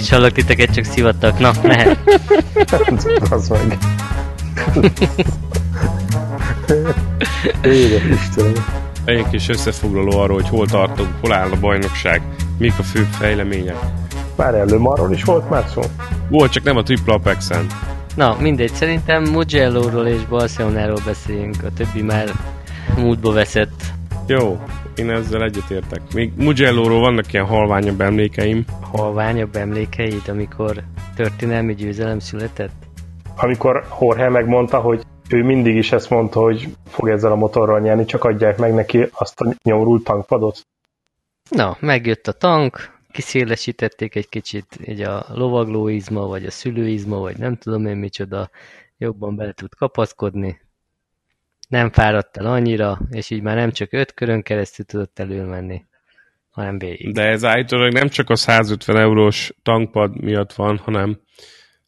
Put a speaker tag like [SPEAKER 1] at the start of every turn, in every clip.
[SPEAKER 1] Én is hallok titeket, csak szivattak. Na, mehet.
[SPEAKER 2] Az meg. Édes Istenem.
[SPEAKER 3] Egy kis összefoglaló arról, hogy hol tartunk, hol áll a bajnokság, mik a főbb fejlemények.
[SPEAKER 2] Már előmarról is volt már szó?
[SPEAKER 3] Volt, csak nem a Triple Apex-en.
[SPEAKER 1] Na, mindegy, szerintem Mugello-ról és Barcelonáról beszéljünk, a többi már múltba veszett.
[SPEAKER 3] Jó, én ezzel egyetértek. Még Mugello-ról vannak ilyen halványabb emlékeim.
[SPEAKER 1] Halványabb emlékeid, amikor történelmi győzelem született?
[SPEAKER 2] Amikor Jorge megmondta, hogy ő mindig is ezt mondta, hogy fog ezzel a motorral nyerni, csak adják meg neki azt a nyomrult tankpadot.
[SPEAKER 1] Na, megjött a tank, kiszélesítették egy kicsit, így a lovaglóizma, vagy a szülőizma, vagy nem tudom én micsoda, jobban bele tud kapaszkodni. Nem fáradt el annyira, és így már nem csak öt körön keresztül tudott elülmenni, hanem végig.
[SPEAKER 3] De ez állítólag nem csak a 150 eurós tankpad miatt van, hanem,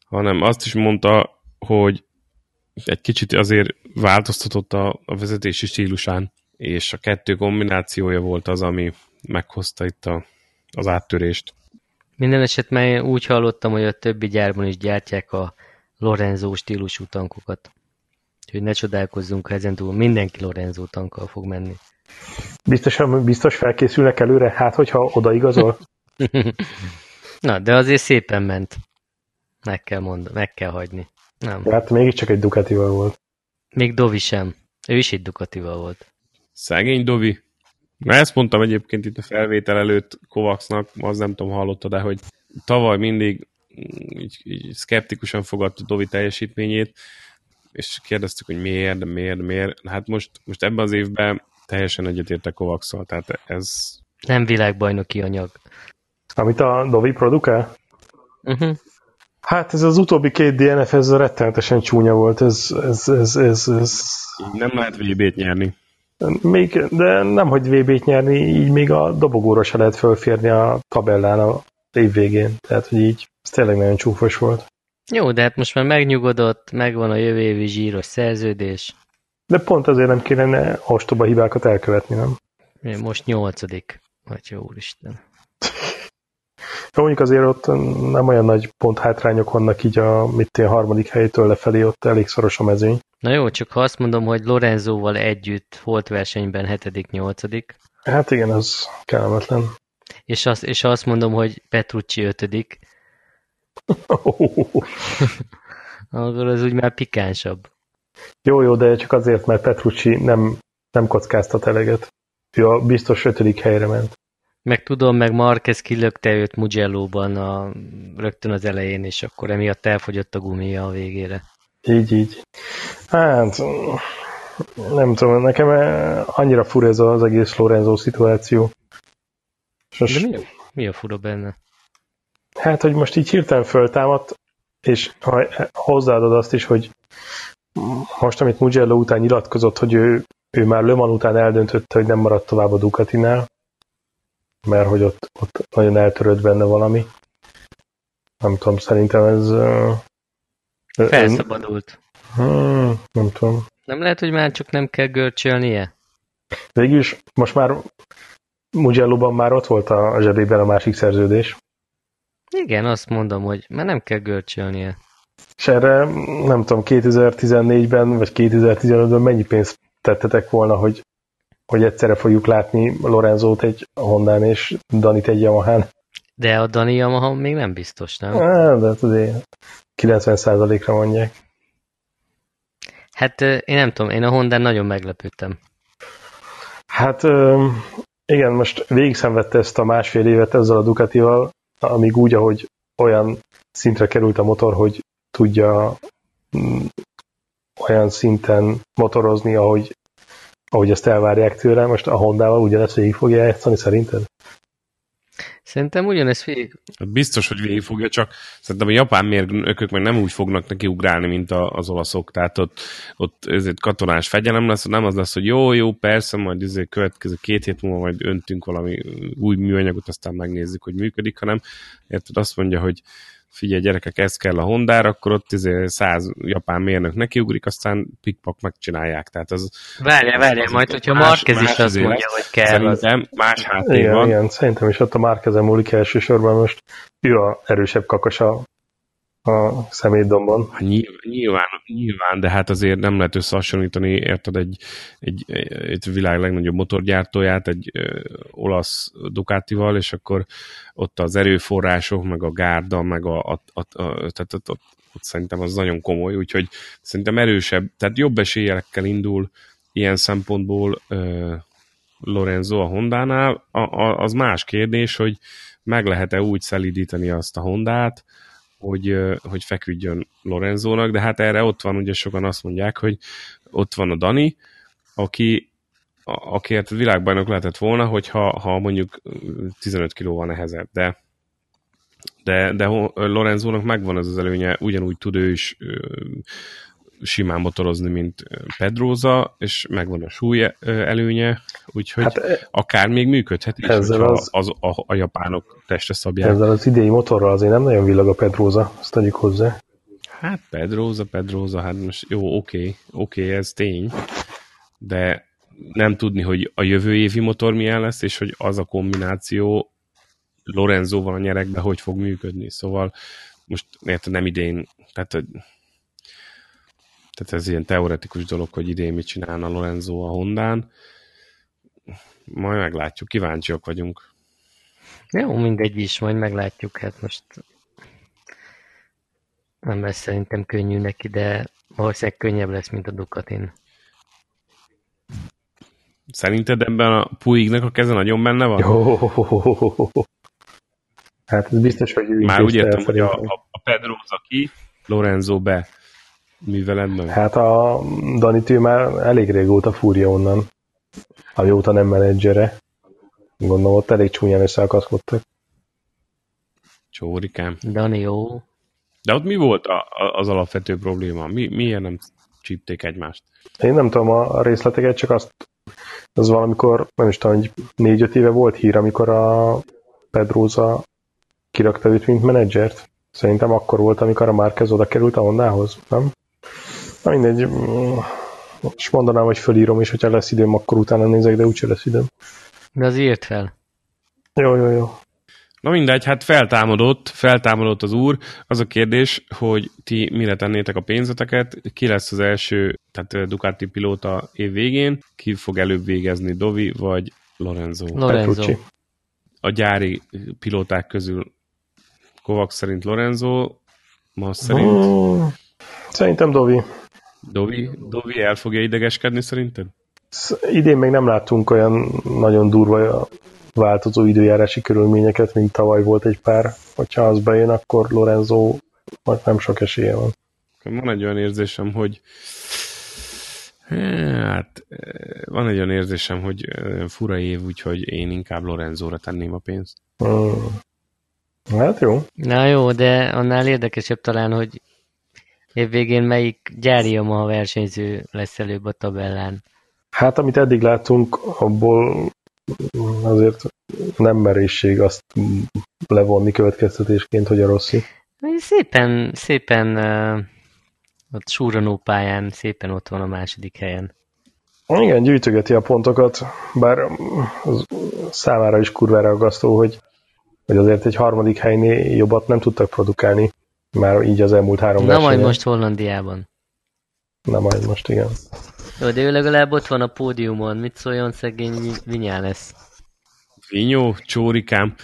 [SPEAKER 3] hanem azt is mondta, hogy egy kicsit azért változtatott a, a vezetési stílusán, és a kettő kombinációja volt az, ami meghozta itt a, az áttörést.
[SPEAKER 1] Minden esetben úgy hallottam, hogy a többi gyárban is gyártják a Lorenzo stílusú tankokat. Úgyhogy ne csodálkozzunk, ha ezen túl mindenki Lorenzo tankkal fog menni.
[SPEAKER 2] Biztosan, biztos felkészülnek előre? Hát, hogyha odaigazol?
[SPEAKER 1] Na, de azért szépen ment. Meg kell mondani, meg kell hagyni. Nem.
[SPEAKER 2] Hát mégiscsak egy Ducatival volt.
[SPEAKER 1] Még Dovi sem. Ő is egy Ducatival volt.
[SPEAKER 3] Szegény Dovi. Na ezt mondtam egyébként itt a felvétel előtt Kovacsnak, az nem tudom, hallotta, de hogy tavaly mindig így, így szkeptikusan fogadta Dovi teljesítményét, és kérdeztük, hogy miért, de miért, miért. Hát most, most ebben az évben teljesen egyetértek Kovakszal, tehát ez...
[SPEAKER 1] Nem világbajnoki anyag.
[SPEAKER 2] Amit a Dovi produkál?
[SPEAKER 1] Uh-huh.
[SPEAKER 2] Hát ez az utóbbi két DNF, ez rettenetesen csúnya volt. Ez, ez, ez, ez, ez...
[SPEAKER 3] Nem lehet VB-t nyerni.
[SPEAKER 2] Még, de nem, hogy VB-t nyerni, így még a dobogóra se lehet fölférni a tabellán a év végén. Tehát, hogy így ez tényleg nagyon csúfos volt.
[SPEAKER 1] Jó, de hát most már megnyugodott, megvan a jövő évi zsíros szerződés.
[SPEAKER 2] De pont azért nem kéne ostoba hibákat elkövetni, nem?
[SPEAKER 1] Most nyolcadik. Atya úristen.
[SPEAKER 2] Mondjuk azért ott nem olyan nagy pont hátrányok vannak így a mit én, harmadik helytől lefelé, ott elég szoros a mezőny.
[SPEAKER 1] Na jó, csak ha azt mondom, hogy Lorenzóval együtt volt versenyben hetedik, nyolcadik.
[SPEAKER 2] Hát igen, az kellemetlen.
[SPEAKER 1] És, az, és azt mondom, hogy Petrucci ötödik, akkor az úgy már pikánsabb.
[SPEAKER 2] Jó, jó, de csak azért, mert Petrucci nem, nem kockáztat eleget. Ő a biztos ötödik helyre ment.
[SPEAKER 1] Meg tudom, meg Marquez kilökte őt Mugello-ban a, rögtön az elején, és akkor emiatt elfogyott a gumia a végére.
[SPEAKER 2] Így, így. Hát, nem tudom, nekem annyira fura ez az egész Lorenzo szituáció.
[SPEAKER 1] Sos... De mi a, mi a fura benne?
[SPEAKER 2] Hát, hogy most így hirtelen föltámadt, és ha hozzáadod azt is, hogy most, amit Mugello után nyilatkozott, hogy ő, ő már Le Mans után eldöntötte, hogy nem maradt tovább a Ducatinál, mert hogy ott, ott nagyon eltörött benne valami. Nem tudom, szerintem ez...
[SPEAKER 1] Felszabadult.
[SPEAKER 2] Hmm, nem tudom.
[SPEAKER 1] Nem lehet, hogy már csak nem kell görcsölnie?
[SPEAKER 2] Végülis most már Mugello-ban már ott volt a zsebében a másik szerződés.
[SPEAKER 1] Igen, azt mondom, hogy már nem kell görcsölnie.
[SPEAKER 2] És erre, nem tudom, 2014-ben vagy 2015-ben mennyi pénzt tettetek volna, hogy, hogy egyszerre fogjuk látni Lorenzót egy Hondán és Danit egy Yamahán?
[SPEAKER 1] De a Dani Yamaha még nem biztos, nem?
[SPEAKER 2] Á, de hát azért 90%-ra mondják.
[SPEAKER 1] Hát én nem tudom, én a Hondán nagyon meglepődtem.
[SPEAKER 2] Hát igen, most végig szenvedte ezt a másfél évet ezzel a Ducatival, amíg úgy, ahogy olyan szintre került a motor, hogy tudja mm, olyan szinten motorozni, ahogy, ahogy ezt elvárják tőle. Most a Honda-val ugyanezt végig fogja játszani, szerinted?
[SPEAKER 1] Szerintem ugyanezt végig.
[SPEAKER 3] Biztos, hogy végig fogja, csak szerintem a japán mérnökök meg nem úgy fognak neki ugrálni, mint az olaszok. Tehát ott, ott ezért katonás fegyelem lesz, nem az lesz, hogy jó, jó, persze, majd ezért következő két hét múlva majd öntünk valami új műanyagot, aztán megnézzük, hogy működik, hanem érted, azt mondja, hogy figyelj gyerekek, ez kell a Hondára, akkor ott izé száz japán mérnök nekiugrik, aztán pikpak megcsinálják. Tehát az,
[SPEAKER 1] várja, várja, majd, hogyha Marquez is azt
[SPEAKER 3] izé
[SPEAKER 1] mondja,
[SPEAKER 3] lesz.
[SPEAKER 1] hogy kell.
[SPEAKER 3] Szerintem
[SPEAKER 1] Az...
[SPEAKER 3] más háttér
[SPEAKER 2] Igen,
[SPEAKER 3] van.
[SPEAKER 2] igen, szerintem is ott a Márkezen múlik elsősorban most. Ő a erősebb kakas a, szemétdomban.
[SPEAKER 3] Hát nyilván, nyilván, de hát azért nem lehet összehasonlítani, érted, egy, egy, egy világ legnagyobb motorgyártóját egy ö, olasz Ducatival, és akkor ott az erőforrások, meg a gárda, meg a, a, a, a tehát ott, ott, ott szerintem az nagyon komoly, úgyhogy szerintem erősebb, tehát jobb esélyekkel indul ilyen szempontból ö, Lorenzo a Hondánál. A, a, az más kérdés, hogy meg lehet-e úgy szelidíteni azt a Hondát, hogy, hogy feküdjön Lorenzónak, de hát erre ott van, ugye sokan azt mondják, hogy ott van a Dani, aki akiért világbajnok lehetett volna, hogyha ha mondjuk 15 kilóval nehezebb, de de, de Lorenzónak megvan ez az előnye, ugyanúgy tud ő is simán motorozni, mint Pedroza, és megvan a súly előnye, úgyhogy
[SPEAKER 2] Hát
[SPEAKER 3] akár még működhet is,
[SPEAKER 2] Ezzel az-
[SPEAKER 3] az, a, a japánok testre szabják.
[SPEAKER 2] ezzel az idei motorral azért nem nagyon villag a Pedróza, azt tegyük hozzá.
[SPEAKER 3] Hát Pedroza, Pedroza, hát most jó, oké, oké, ez tény, de nem tudni, hogy a jövő évi motor milyen lesz, és hogy az a kombináció Lorenzóval a nyerekbe hogy fog működni. Szóval most érted, nem idén, tehát, tehát ez ilyen teoretikus dolog, hogy idén mit csinálna Lorenzo a Hondán. Majd meglátjuk, kíváncsiak vagyunk.
[SPEAKER 1] Jó, mindegy is, majd meglátjuk, hát most nem lesz szerintem könnyű neki, de valószínűleg könnyebb lesz, mint a Ducatin.
[SPEAKER 3] Szerinted ebben a Puignek a keze nagyon benne van?
[SPEAKER 2] Jó. Hát ez biztos, hogy ő
[SPEAKER 3] Már úgy értem, hogy a, a, a Pedroza ki, Lorenzo be. Műveledben.
[SPEAKER 2] Hát a Danit ő már elég régóta fúrja onnan, amióta nem menedzsere. Gondolom ott elég csúnyán összeakaszkodtak.
[SPEAKER 3] Csórikám.
[SPEAKER 1] Dani jó.
[SPEAKER 3] De ott mi volt a, a, az alapvető probléma? Mi, miért nem csípték egymást?
[SPEAKER 2] Én nem tudom a részleteket, csak azt az valamikor, nem is tudom, hogy négy-öt éve volt hír, amikor a Pedroza kirakta őt, mint menedzsert. Szerintem akkor volt, amikor a Márquez oda került a Hondához, nem? Na mindegy, és mondanám, hogy fölírom, és hogyha lesz időm, akkor utána nézek, de úgyse lesz időm.
[SPEAKER 1] De az írt fel.
[SPEAKER 2] Jó, jó, jó.
[SPEAKER 3] Na mindegy, hát feltámadott, feltámadott az úr. Az a kérdés, hogy ti mire tennétek a pénzeteket, ki lesz az első, tehát Ducati pilóta év végén, ki fog előbb végezni, Dovi vagy Lorenzo?
[SPEAKER 1] Lorenzo.
[SPEAKER 2] Petrucci.
[SPEAKER 3] A gyári pilóták közül Kovacs szerint Lorenzo, Mas szerint
[SPEAKER 2] Mm, Szerintem Dovi.
[SPEAKER 3] Dovi, Dovi el fogja idegeskedni szerinted?
[SPEAKER 2] Sz- Idén még nem láttunk olyan nagyon durva változó időjárási körülményeket, mint tavaly volt egy pár. Hogyha az bejön, akkor Lorenzo majd nem sok esélye van.
[SPEAKER 3] Van egy olyan érzésem, hogy hát eh, van egy olyan érzésem, hogy eh, fura év, úgyhogy én inkább Lorenzóra tenném a pénzt.
[SPEAKER 2] Mm. Hát jó.
[SPEAKER 1] Na jó, de annál érdekesebb talán, hogy évvégén melyik gyári Yamaha versenyző lesz előbb a tabellán.
[SPEAKER 2] Hát amit eddig láttunk, abból azért nem merészség azt levonni következtetésként, hogy a Rossi.
[SPEAKER 1] Szépen, szépen uh, ott súranó pályán szépen ott van a második helyen.
[SPEAKER 2] Igen, gyűjtögeti a pontokat, bár az számára is kurvára aggasztó, hogy, hogy azért egy harmadik helynél jobbat nem tudtak produkálni, már így az elmúlt három
[SPEAKER 1] Na
[SPEAKER 2] versenyen.
[SPEAKER 1] majd most Hollandiában.
[SPEAKER 2] Na majd most, igen.
[SPEAKER 1] Jó, de ő legalább ott van a pódiumon. Mit szóljon szegény Vinyá lesz?
[SPEAKER 3] Vinyó, csórikám,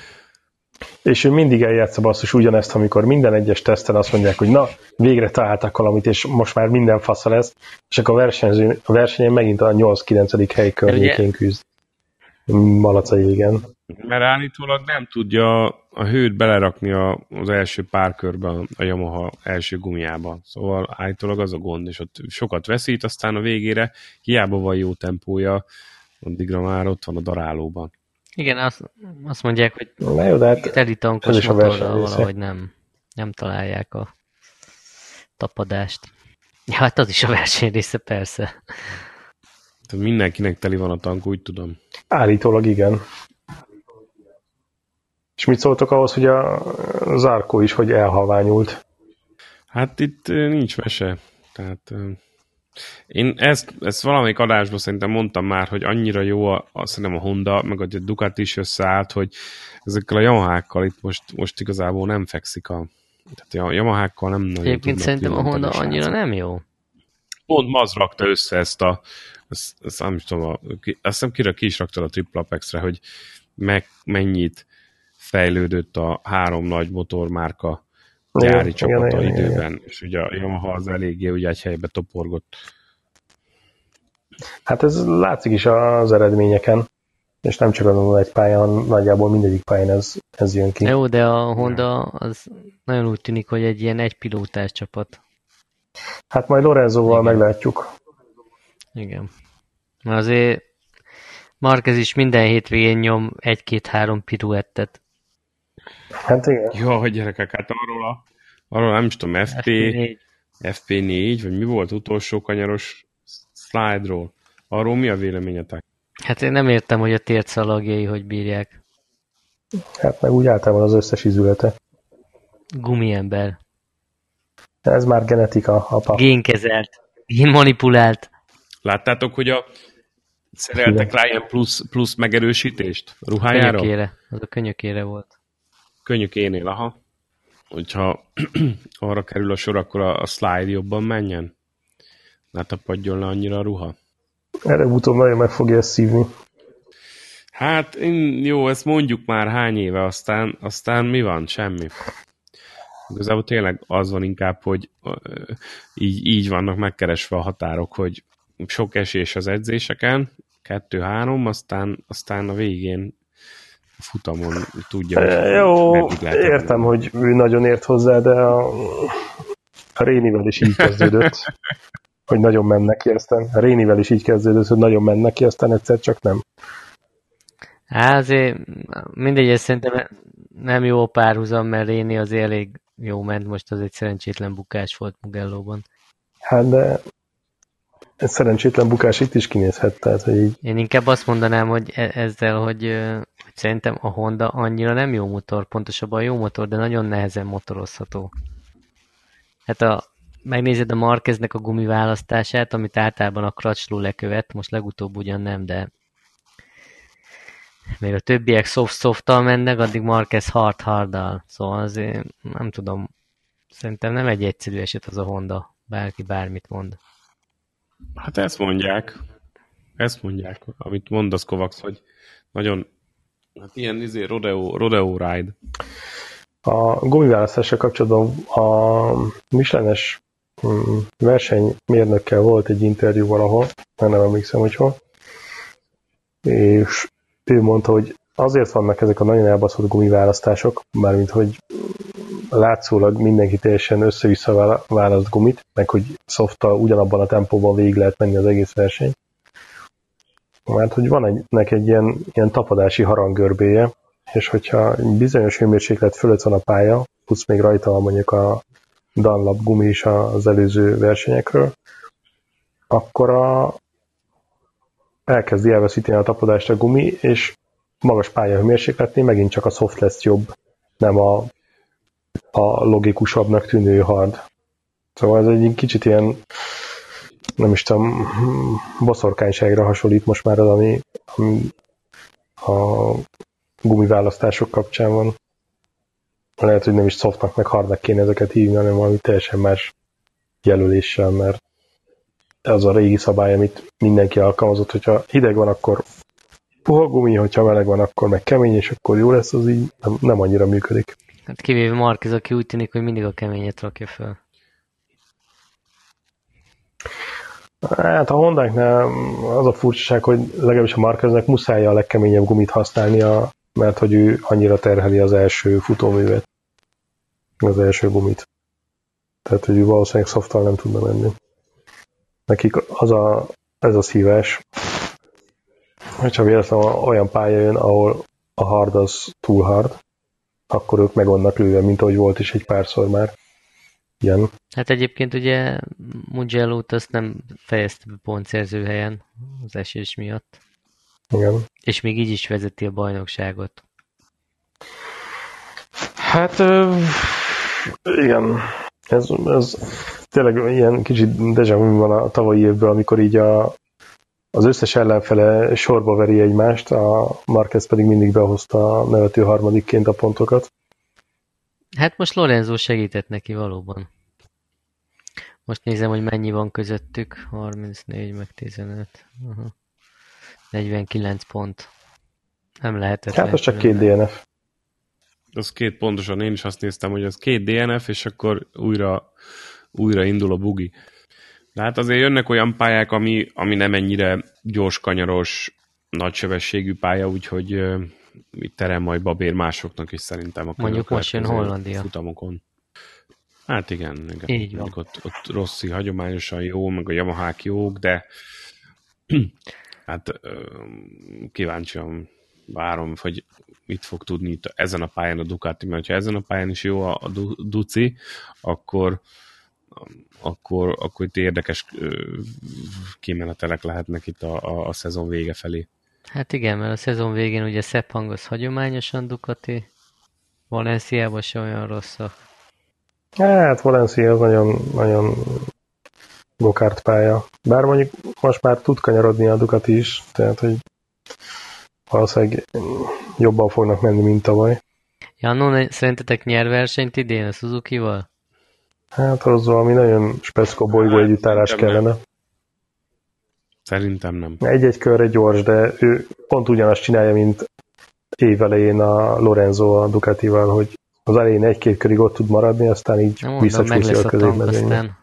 [SPEAKER 2] És ő mindig eljátsza basszus ugyanezt, amikor minden egyes teszten azt mondják, hogy na, végre találtak valamit, és most már minden fasza lesz, és akkor a, versenyző, a versenyen megint a 8-9. hely környékén küzd. Malaca égen.
[SPEAKER 3] mert állítólag nem tudja a hőt belerakni a, az első pár körben a Yamaha első gumiába. Szóval állítólag az a gond, és ott sokat veszít, aztán a végére hiába van jó tempója, addigra már ott van a darálóban.
[SPEAKER 1] Igen, azt, azt mondják, hogy
[SPEAKER 2] Na jó, de hát
[SPEAKER 1] teli
[SPEAKER 2] Ez
[SPEAKER 1] tankos
[SPEAKER 2] is a
[SPEAKER 1] motorral valahogy nem, nem találják a tapadást. Ja, hát az is a verseny része, persze.
[SPEAKER 3] Tehát mindenkinek teli van a tank, úgy tudom.
[SPEAKER 2] állítólag igen. És mit szóltok ahhoz, hogy a Zárkó is, hogy elhalványult?
[SPEAKER 3] Hát itt nincs mese. Tehát én ezt, ezt valamelyik adásban szerintem mondtam már, hogy annyira jó a, a, szerintem a Honda, meg a Ducati is összeállt, hogy ezekkel a Yamahákkal itt most, most igazából nem fekszik a... Tehát a Yamahákkal nem nagyon
[SPEAKER 1] Egyébként szerintem a Honda annyira nem jó.
[SPEAKER 3] Pont Maz rakta össze ezt a... Ezt, ezt nem tudom, a, azt hiszem kire ki is raktad a Triple Apex-re, hogy meg, mennyit fejlődött a három nagy motormárka gyári igen, csapata igen, időben, igen. és ugye a Yamaha az eléggé ugye egy helybe toporgott.
[SPEAKER 2] Hát ez látszik is az eredményeken, és nem csak azon egy pályán, nagyjából mindegyik pályán ez, ez jön ki.
[SPEAKER 1] Jó, de a Honda az nagyon úgy tűnik, hogy egy ilyen egypilótás csapat.
[SPEAKER 2] Hát majd Lorenzoval Igen. meglátjuk.
[SPEAKER 1] Igen. Azért Marquez is minden hétvégén nyom egy-két-három piruettet.
[SPEAKER 2] Hát igen.
[SPEAKER 3] Jó, hogy gyerekek, hát arról, a, arról nem is tudom, FP, FP4. FP4, vagy mi volt utolsó kanyaros slide-ról? Arról mi a véleményetek?
[SPEAKER 1] Hát én nem értem, hogy a tért szalagjai hogy bírják.
[SPEAKER 2] Hát meg úgy általában az összes izülete.
[SPEAKER 1] Gumiember.
[SPEAKER 2] Ez már genetika, apa.
[SPEAKER 1] Génkezelt. Génmanipulált.
[SPEAKER 3] Láttátok, hogy a szereltek rá ilyen plusz, plusz megerősítést ruhájára?
[SPEAKER 1] Könyökére. Az a könyökére volt.
[SPEAKER 3] Könyökénél, aha. Hogyha arra kerül a sor, akkor a, a slide jobban menjen? Ne tapadjon le annyira a ruha?
[SPEAKER 2] Erre utóbb nagyon meg fogja ezt szívni.
[SPEAKER 3] Hát én, jó, ezt mondjuk már hány éve, aztán, aztán mi van? Semmi. Igazából tényleg az van inkább, hogy így, így vannak megkeresve a határok, hogy sok esés az edzéseken, kettő-három, aztán, aztán a végén futamon tudja,
[SPEAKER 2] hogy Jó, értem, hogy ő nagyon ért hozzá, de a, a Rénivel is így kezdődött, hogy nagyon mennek ki, aztán a Rénivel is így kezdődött, hogy nagyon mennek ki, aztán egyszer csak nem.
[SPEAKER 1] Hát azért mindegy, ez szerintem nem jó párhuzam, mert Réni az elég jó ment, most az egy szerencsétlen bukás volt Mugellóban.
[SPEAKER 2] Hát de ez szerencsétlen bukás itt is kinézhet, tehát, hogy így...
[SPEAKER 1] Én inkább azt mondanám, hogy e- ezzel, hogy szerintem a Honda annyira nem jó motor, pontosabban jó motor, de nagyon nehezen motorozható. Hát a, megnézed a Marqueznek a gumiválasztását, amit általában a kracsló lekövet, most legutóbb ugyan nem, de még a többiek soft-softtal mennek, addig Marquez hard-harddal. Szóval azért nem tudom, szerintem nem egy egyszerű eset az a Honda, bárki bármit mond.
[SPEAKER 3] Hát ezt mondják. Ezt mondják, amit mondasz Kovacs, hogy nagyon hát ilyen izé, rodeo, rodeo ride.
[SPEAKER 2] A gumiválasztással kapcsolatban a Michelenes mm, versenymérnökkel volt egy interjú valahol, már nem emlékszem, hogy hol, és ő mondta, hogy azért vannak ezek a nagyon elbaszott gumiválasztások, mármint hogy látszólag mindenki teljesen össze-vissza választ gumit, meg hogy szofttal ugyanabban a tempóban végig lehet menni az egész verseny. Mert hogy van egy, nek egy ilyen, ilyen tapadási harangörbéje, és hogyha bizonyos hőmérséklet fölött van a pálya, plusz még rajta van mondjuk a Dunlop gumi is az előző versenyekről, akkor a, elkezdi elveszíteni a tapadást a gumi, és magas pályahőmérsékletnél megint csak a soft lesz jobb, nem a a logikusabbnak tűnő hard. Szóval ez egy kicsit ilyen, nem is tudom, boszorkányságra hasonlít most már az, ami, ami a gumiválasztások kapcsán van. Lehet, hogy nem is softnak meg hardnak kéne ezeket hívni, hanem valami teljesen más jelöléssel, mert az a régi szabály, amit mindenki alkalmazott, hogyha hideg van, akkor puha gumi, hogyha meleg van, akkor meg kemény, és akkor jó lesz, az így nem, nem annyira működik.
[SPEAKER 1] Hát kivéve Marquez, aki úgy tűnik, hogy mindig a keményet rakja föl.
[SPEAKER 2] Hát a Hondáknál az a furcsaság, hogy legalábbis a Marqueznek muszáj a legkeményebb gumit használnia, mert hogy ő annyira terheli az első futóművet. Az első gumit. Tehát, hogy ő valószínűleg szoftal nem tudna menni. Nekik az a, ez a szívás, hogyha véletlenül olyan pálya jön, ahol a hard az túl hard, akkor ők meg vannak lőve, mint ahogy volt is egy párszor már. Igen.
[SPEAKER 1] Hát egyébként ugye mugello azt nem fejezte be pontszerző helyen az esés miatt.
[SPEAKER 2] Igen.
[SPEAKER 1] És még így is vezeti a bajnokságot.
[SPEAKER 2] Hát igen, ez, ez tényleg ilyen kicsit deja van a tavalyi évből, amikor így a, az összes ellenfele sorba veri egymást, a Marquez pedig mindig behozta a nevető harmadikként a pontokat.
[SPEAKER 1] Hát most Lorenzo segített neki valóban. Most nézem, hogy mennyi van közöttük. 34 meg 15. Aha. 49 pont. Nem lehetett.
[SPEAKER 2] Hát az csak két DNF.
[SPEAKER 3] Az két pontosan, én is azt néztem, hogy az két DNF, és akkor újra, újra indul a bugi. De hát azért jönnek olyan pályák, ami, ami nem ennyire gyors, kanyaros, nagysebességű pálya, úgyhogy terem majd babér másoknak is szerintem a
[SPEAKER 1] Mondjuk most jön Hollandia.
[SPEAKER 3] Futamokon. Hát igen, igen.
[SPEAKER 1] Így van.
[SPEAKER 3] Ott, ott Rossi hagyományosan jó, meg a Yamahák jók, de hát kíváncsian várom, hogy mit fog tudni itt ezen a pályán a Ducati, mert ha ezen a pályán is jó a, a Duci, akkor akkor, akkor itt érdekes kimenetelek lehetnek itt a, a, a szezon vége felé.
[SPEAKER 1] Hát igen, mert a szezon végén ugye Sepang az hagyományosan Ducati, Valenciában se olyan rossz a...
[SPEAKER 2] Hát Valencia az nagyon, nagyon gokárt pálya. Bár mondjuk most már tud kanyarodni a Ducati is, tehát hogy valószínűleg jobban fognak menni, mint tavaly.
[SPEAKER 1] Ja, no, szerintetek nyer versenyt idén a Suzuki-val?
[SPEAKER 2] Hát az valami nagyon speckó bolygó együttállás kellene.
[SPEAKER 3] Szerintem nem.
[SPEAKER 2] Egy-egy körre gyors, de ő pont ugyanazt csinálja, mint évelején a Lorenzo a Ducatival, hogy az elején egy-két körig ott tud maradni, aztán így visszacsúszik a középmezőnybe.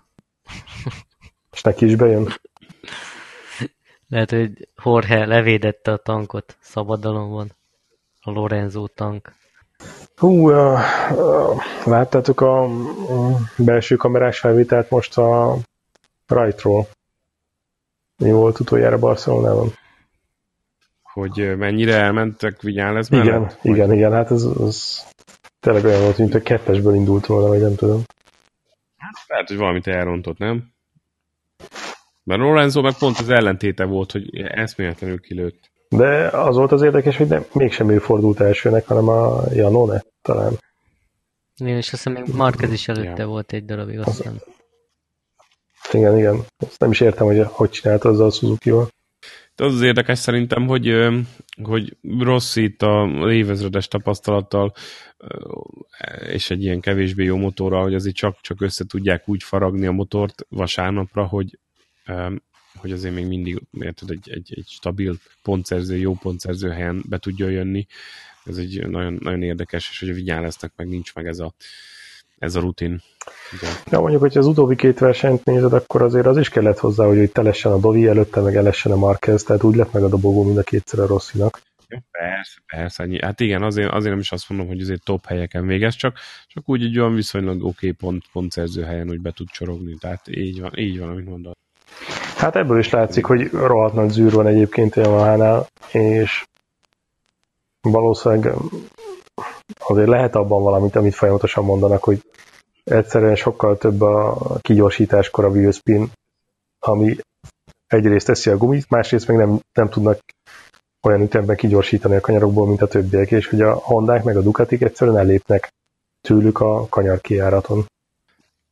[SPEAKER 2] És neki is bejön?
[SPEAKER 1] Lehet, hogy Jorge levédette a tankot szabadalomban. A Lorenzo tank.
[SPEAKER 2] Hú, uh, uh, láttátok a uh, belső kamerás felvételt most a Rajtról? Mi volt utoljára Barcelonában?
[SPEAKER 3] Hogy mennyire elmentek Vinyales
[SPEAKER 2] mellett? Igen, vagy? igen, igen, hát ez, ez tényleg olyan volt, mint a kettesből indult volna, vagy nem tudom.
[SPEAKER 3] Hát lehet, hogy valamit elrontott, nem? Mert Lorenzo meg pont az ellentéte volt, hogy eszméletlenül kilőtt.
[SPEAKER 2] De az volt az érdekes, hogy nem, mégsem ő fordult elsőnek, hanem a Janone talán.
[SPEAKER 1] Igen, és azt hiszem még Marquez is előtte ja. volt egy darabig, azt hiszem.
[SPEAKER 2] Igen, igen. Azt nem is értem, hogy hogy csinált azzal a Suzuki-val.
[SPEAKER 3] Az az érdekes szerintem, hogy, hogy Rossi itt a évezredes tapasztalattal és egy ilyen kevésbé jó motorral, hogy azért csak, csak össze tudják úgy faragni a motort vasárnapra, hogy hogy azért még mindig érted, egy, egy, egy stabil pontszerző, jó pontszerző helyen be tudja jönni. Ez egy nagyon, nagyon érdekes, és hogy a vigyán lesznek, meg nincs meg ez a, ez a rutin.
[SPEAKER 2] Ugye. Ja, mondjuk, hogy az utóbbi két versenyt nézed, akkor azért az is kellett hozzá, hogy itt telessen a Dovi, előtte meg elessen a Marquez, tehát úgy lett meg a dobogó mind a kétszer a Rosszinak.
[SPEAKER 3] Ja, persze, persze. Hát igen, azért, azért nem is azt mondom, hogy azért top helyeken végez, csak, csak úgy egy olyan viszonylag oké okay pont, pontszerző helyen úgy be tud csorogni. Tehát így van, így van, amit mondod.
[SPEAKER 2] Hát ebből is látszik, hogy rohadt nagy zűr van egyébként a Yamaha-nál, és valószínűleg azért lehet abban valamit, amit folyamatosan mondanak, hogy egyszerűen sokkal több a kigyorsításkor a wheelspin, ami egyrészt teszi a gumit, másrészt meg nem, nem tudnak olyan ütemben kigyorsítani a kanyarokból, mint a többiek, és hogy a Hondák meg a Ducatik egyszerűen ellépnek tőlük a kanyar kiáraton.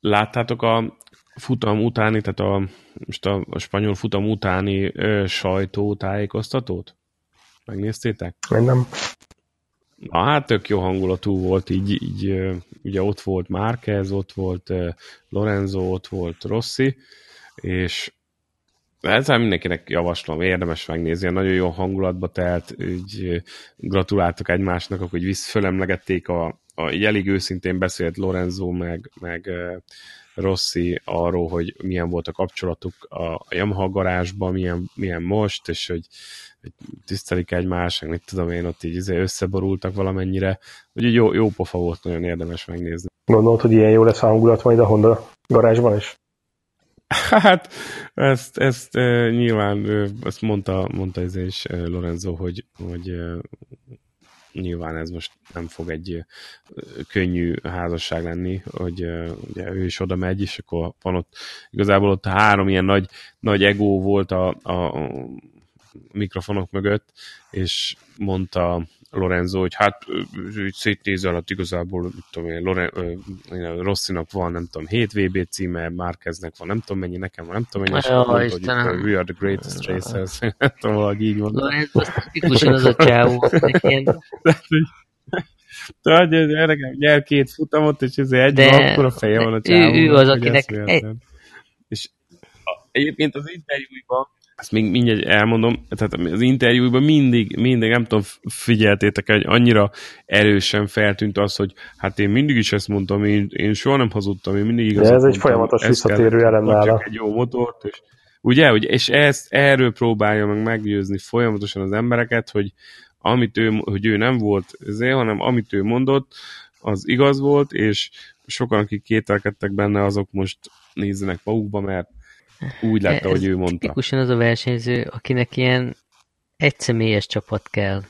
[SPEAKER 3] Láttátok a futam utáni, tehát a, most a, a spanyol futam utáni ö, sajtótájékoztatót? Megnéztétek?
[SPEAKER 2] Nem.
[SPEAKER 3] Na hát tök jó hangulatú volt, így, így ugye ott volt Márquez, ott volt Lorenzo, ott volt Rossi, és ezzel mindenkinek javaslom, érdemes megnézni, nagyon jó hangulatba telt, így gratuláltak egymásnak, hogy visz, fölemlegették a, a, így elég őszintén beszélt Lorenzo meg, meg Rossi arról, hogy milyen volt a kapcsolatuk a Yamaha garázsban, milyen, milyen most, és hogy, hogy tisztelik egymást, meg mit tudom én, ott így izé összeborultak valamennyire. Úgyhogy jó, jó pofa volt, nagyon érdemes megnézni.
[SPEAKER 2] Gondolod, hogy ilyen jó lesz hangulat majd a Honda garázsban is?
[SPEAKER 3] Hát, ezt, ezt e, nyilván e, ezt mondta, mondta ez is e, Lorenzo, hogy, hogy nyilván ez most nem fog egy könnyű házasság lenni, hogy ugye ő is oda megy, és akkor van ott, igazából ott három ilyen nagy, nagy ego volt a, a mikrofonok mögött, és mondta Lorenzo, hogy hát úgy szétnéz alatt igazából, mit tudom én, Loren, Rosszinak van, nem tudom, 7 VB címe, Márkeznek van, nem tudom mennyi, nekem van, nem tudom mennyi, és
[SPEAKER 1] Ja,
[SPEAKER 3] mondta, hogy
[SPEAKER 1] Istenem.
[SPEAKER 3] we are the greatest racers, nem tudom, valahogy így van.
[SPEAKER 1] Lorenzo, tipikusan az a csávó, ilyen
[SPEAKER 3] Tehát, hogy erre nyer két futamot, és ez egy
[SPEAKER 1] De-
[SPEAKER 3] akkora feje van a
[SPEAKER 1] ő-
[SPEAKER 3] csávónak,
[SPEAKER 1] ő az, akinek.
[SPEAKER 3] És a- egyébként az interjúiban, ezt még mindjárt elmondom, tehát az interjúiban mindig, mindig, nem tudom, figyeltétek hogy annyira erősen feltűnt az, hogy hát én mindig is ezt mondtam, én, én soha nem hazudtam, én mindig igazat
[SPEAKER 2] ez egy
[SPEAKER 3] mondtam,
[SPEAKER 2] folyamatos
[SPEAKER 3] ezt
[SPEAKER 2] visszatérő elem nála.
[SPEAKER 3] egy jó motort, és ugye, hogy, és ezt, erről próbálja meg meggyőzni folyamatosan az embereket, hogy amit ő, hogy ő nem volt ezért, hanem amit ő mondott, az igaz volt, és sokan, akik kételkedtek benne, azok most nézzenek magukba, mert úgy látta, hogy ő mondta.
[SPEAKER 1] Tipikusan az a versenyző, akinek ilyen egyszemélyes csapat kell.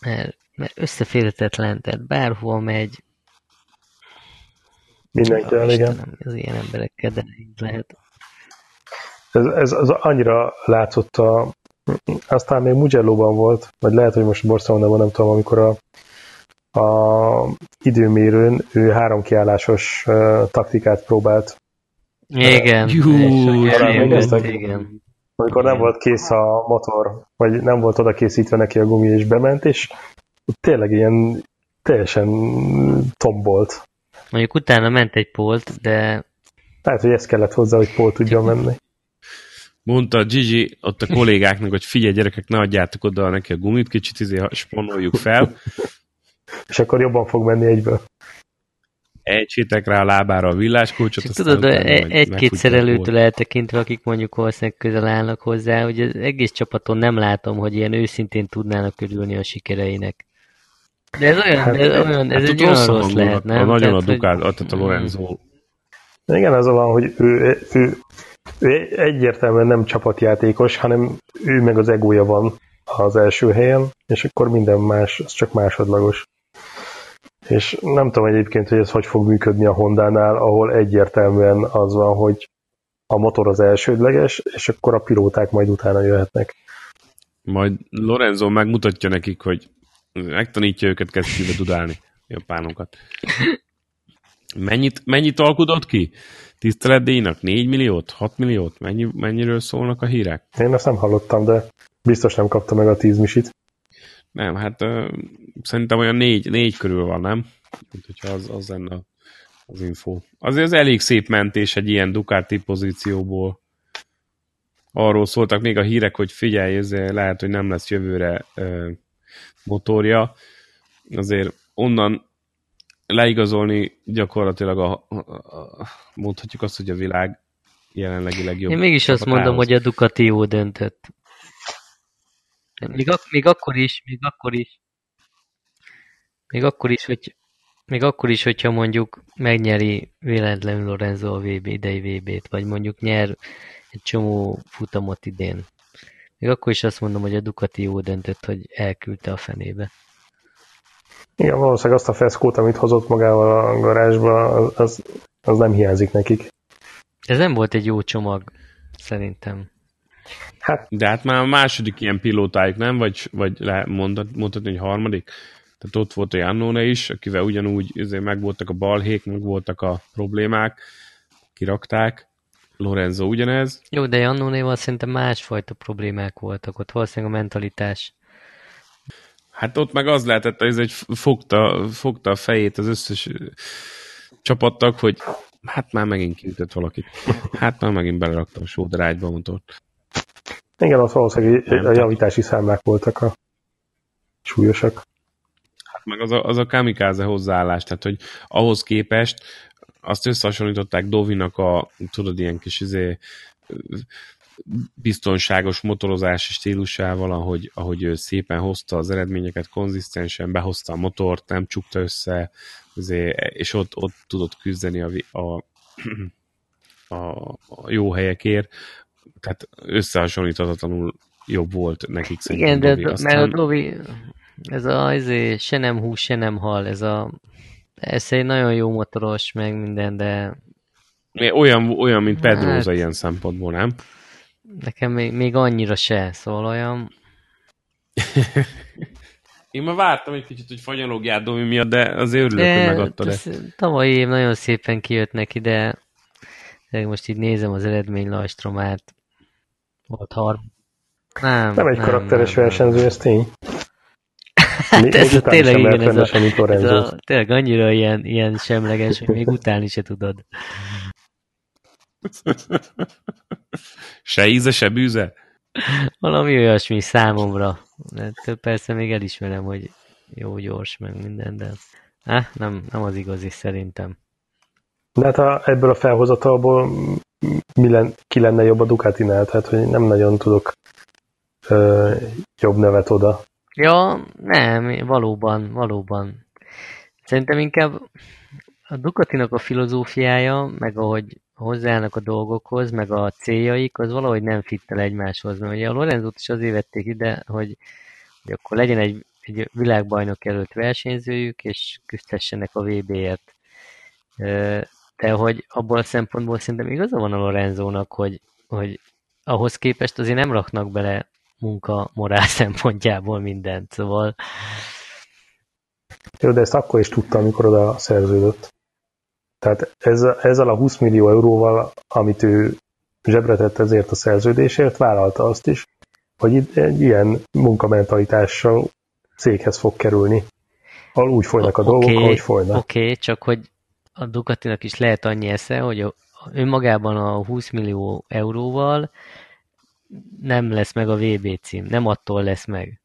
[SPEAKER 1] Mert, mert összeférhetetlen, tehát bárhol megy.
[SPEAKER 2] Mindenkivel,
[SPEAKER 1] Ja,
[SPEAKER 2] igen.
[SPEAKER 1] Az ilyen emberekkel, de lehet.
[SPEAKER 2] Ez, ez, ez annyira látszott a, aztán még Mugello-ban volt, vagy lehet, hogy most Barcelonában nem tudom, amikor a, a időmérőn ő három kiállásos uh, taktikát próbált.
[SPEAKER 1] Igen.
[SPEAKER 3] Jú,
[SPEAKER 1] igen.
[SPEAKER 2] Amikor nem volt kész a motor, vagy nem volt oda készítve neki a gumi, és bement, és tényleg ilyen teljesen tombolt.
[SPEAKER 1] Mondjuk utána ment egy polt, de
[SPEAKER 2] Lehet, hogy ez kellett hozzá, hogy Paul tudjon menni.
[SPEAKER 3] Mondta Gigi ott a kollégáknak, hogy figyelj gyerekek, ne adjátok oda neki a gumit, kicsit izé spanoljuk fel,
[SPEAKER 2] És akkor jobban fog menni egyből.
[SPEAKER 3] Ejtsétek rá a lábára a villáskulcsot,
[SPEAKER 1] csak tudod, egy-két szerelőtől eltekintve, akik mondjuk valószínűleg közel állnak hozzá, hogy az egész csapaton nem látom, hogy ilyen őszintén tudnának örülni a sikereinek. De ez olyan,
[SPEAKER 2] Hát,
[SPEAKER 1] ez, olyan, ez
[SPEAKER 3] Hát
[SPEAKER 1] egy olyan
[SPEAKER 3] rossz
[SPEAKER 1] lehet, nem?
[SPEAKER 3] A nagyon
[SPEAKER 1] Tehát,
[SPEAKER 3] a
[SPEAKER 1] hogy-
[SPEAKER 3] Ducát, tehát a Lorenzo
[SPEAKER 2] Igen, az van, hogy ő, ő, ő egyértelműen nem csapatjátékos, hanem ő meg az egója van az első helyen, és akkor minden más, az csak másodlagos. És nem tudom egyébként, hogy ez hogy fog működni a Honda-nál, ahol egyértelműen az van, hogy a motor az elsődleges, és akkor a pilóták majd utána jöhetnek.
[SPEAKER 3] Majd Lorenzo megmutatja nekik, hogy megtanítja őket kesztyűbe dudálni, japánokat. Mennyit, mennyit alkudott ki? Tiszteletdíjnak? 4 milliót? 6 milliót? Mennyi, mennyiről szólnak a hírek?
[SPEAKER 2] Én ezt nem hallottam, de biztos nem kapta meg a 10 misit.
[SPEAKER 3] Nem, hát uh, szerintem olyan négy, négy körül van, nem? Hogyha az, az lenne az info. Azért az elég szép mentés egy ilyen Ducati pozícióból. Arról szóltak még a hírek, hogy figyelj, ez lehet, hogy nem lesz jövőre uh, motorja. Azért onnan leigazolni gyakorlatilag a, a, a, mondhatjuk azt, hogy a világ jelenlegi legjobb.
[SPEAKER 1] Én mégis azt mondom, hogy a Ducati jó döntött. Még, ak- még akkor is, még akkor is, még akkor is, hogy még akkor is, hogyha mondjuk megnyeri véletlenül Lorenzo a VB, idei VB-t, vagy mondjuk nyer egy csomó futamot idén. Még akkor is azt mondom, hogy a Ducati jó döntött, hogy elküldte a fenébe.
[SPEAKER 2] Igen, valószínűleg azt a feszkót, amit hozott magával a garázsba, az, az, az nem hiányzik nekik.
[SPEAKER 1] Ez nem volt egy jó csomag, szerintem.
[SPEAKER 2] Hát
[SPEAKER 3] De hát már a második ilyen pilótájuk, nem? Vagy, vagy le, mondhat, mondhatni, hogy harmadik? Tehát ott volt a Jannone is, akivel ugyanúgy azért megvoltak a balhék, meg voltak a problémák, kirakták. Lorenzo ugyanez.
[SPEAKER 1] Jó, de Jannónéval szerintem másfajta problémák voltak ott, valószínűleg a mentalitás.
[SPEAKER 3] Hát ott meg az lehetett, hogy ez egy fogta, fogta a fejét az összes ö, csapattag, hogy hát már megint kiütött valakit. Hát már megint belerakta a sóderágyba a motort.
[SPEAKER 2] Igen, ott valószínűleg
[SPEAKER 3] Nem,
[SPEAKER 2] a javítási számlák voltak a súlyosak.
[SPEAKER 3] Hát meg az a, az a kamikáze hozzáállás, tehát hogy ahhoz képest azt összehasonlították Dovinak a, tudod, ilyen kis izé, biztonságos motorozási stílusával, ahogy, ahogy ő szépen hozta az eredményeket, konzisztensen behozta a motort, nem csukta össze, izé, és ott, ott tudott küzdeni a, a, a, a jó helyekért, tehát összehasonlíthatatlanul jobb volt nekik
[SPEAKER 1] Igen,
[SPEAKER 3] szerintem
[SPEAKER 1] de
[SPEAKER 3] Dovi.
[SPEAKER 1] Aztán... mert a Dovi, ez a ezé, se nem hús, se nem hal, ez a ez egy nagyon jó motoros, meg minden, de
[SPEAKER 3] Olyan, olyan mint Pedroza
[SPEAKER 1] Hát-
[SPEAKER 3] ilyen szempontból, nem?
[SPEAKER 1] nekem még, még annyira se, szóval olyan
[SPEAKER 3] Én már vártam egy kicsit, hogy fanyalogjál Domi miatt, de azért örülök, de, hogy megadtad
[SPEAKER 1] ezt. Tavaly év nagyon szépen kijött neki, de, de most így nézem az eredmény lajstromát. Volt har...
[SPEAKER 2] Nem, nem egy nem, karakteres nem, versenyző, nem. ez tény.
[SPEAKER 1] Hát ez a tényleg igen, ez a, ez a, tényleg annyira ilyen, ilyen semleges, hogy még utálni se tudod.
[SPEAKER 3] se íze, se bűze?
[SPEAKER 1] Valami olyasmi számomra. De persze még elismerem, hogy jó gyors, meg minden, de eh, nem, nem az igazi szerintem.
[SPEAKER 2] De hát a, ebből a felhozatalból mi len, ki lenne jobb a Ducatinál? Tehát, hogy nem nagyon tudok ö, jobb nevet oda.
[SPEAKER 1] Ja, nem, valóban, valóban. Szerintem inkább a Ducatinak a filozófiája, meg ahogy hozzáállnak a dolgokhoz, meg a céljaik, az valahogy nem fittel egymáshoz. Mert ugye a Lorenzót is azért vették ide, hogy, hogy akkor legyen egy, egy világbajnok előtt versenyzőjük, és küzdhessenek a VB-ért. De hogy abból a szempontból szerintem igaza van a Lorenzónak, hogy, hogy ahhoz képest azért nem raknak bele munka morál szempontjából mindent, szóval...
[SPEAKER 2] Jó, de ezt akkor is tudta, amikor oda szerződött. Tehát ez, ezzel a 20 millió euróval, amit ő zsebre tett ezért a szerződésért, vállalta azt is, hogy egy ilyen munkamentalitással céghez fog kerülni. Úgy folynak a okay, dolgok, ahogy folynak.
[SPEAKER 1] Oké, okay, csak hogy a Ducatinak is lehet annyi esze, hogy a, önmagában a 20 millió euróval nem lesz meg a VB cím, nem attól lesz meg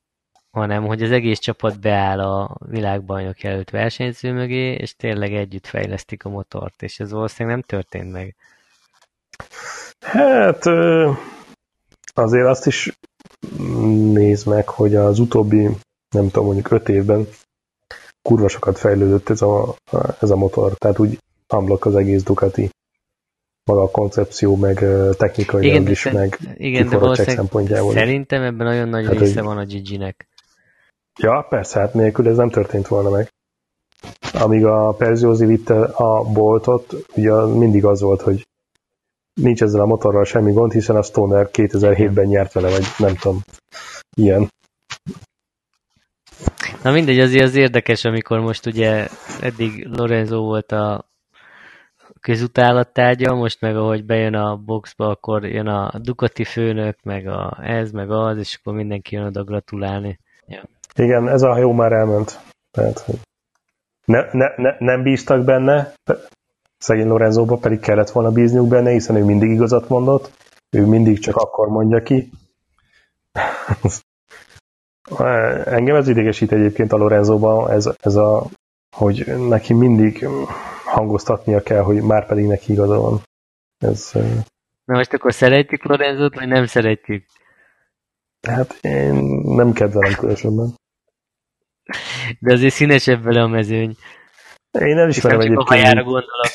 [SPEAKER 1] hanem hogy az egész csapat beáll a világbajnok előtt versenyző mögé, és tényleg együtt fejlesztik a motort, és ez valószínűleg nem történt meg.
[SPEAKER 2] Hát azért azt is néz meg, hogy az utóbbi, nem tudom, mondjuk öt évben kurva sokat fejlődött ez a, ez a motor, tehát úgy amblok az egész Ducati maga a koncepció, meg technikai igen, is, meg
[SPEAKER 1] igen, de szempontjából. Szerintem ebben nagyon nagy hát, része van a Gigi-nek.
[SPEAKER 2] Ja, persze, hát nélkül ez nem történt volna meg. Amíg a Perziózi vitte a boltot, ugye mindig az volt, hogy nincs ezzel a motorral semmi gond, hiszen a Stoner 2007-ben nyert vele, vagy nem tudom, ilyen.
[SPEAKER 1] Na mindegy, azért az érdekes, amikor most ugye eddig Lorenzo volt a közutálattárgya, most meg ahogy bejön a boxba, akkor jön a Ducati főnök, meg a ez, meg az, és akkor mindenki jön oda gratulálni. Ja.
[SPEAKER 2] Igen, ez a hajó már elment. Tehát, ne, ne, ne, nem bíztak benne, szegény Lorenzóba pedig kellett volna bízniuk benne, hiszen ő mindig igazat mondott, ő mindig csak akkor mondja ki. Engem ez idegesít egyébként a Lorenzóban, ez, ez a, hogy neki mindig hangoztatnia kell, hogy már pedig neki igaza van. Ez,
[SPEAKER 1] Na most akkor szeretjük Lorenzót, vagy nem szeretjük?
[SPEAKER 2] Hát én nem kedvelem különösebben.
[SPEAKER 1] De azért színesebb vele a mezőny.
[SPEAKER 2] Én nem ismerem
[SPEAKER 1] egyébként. Csak a hajára gondolok.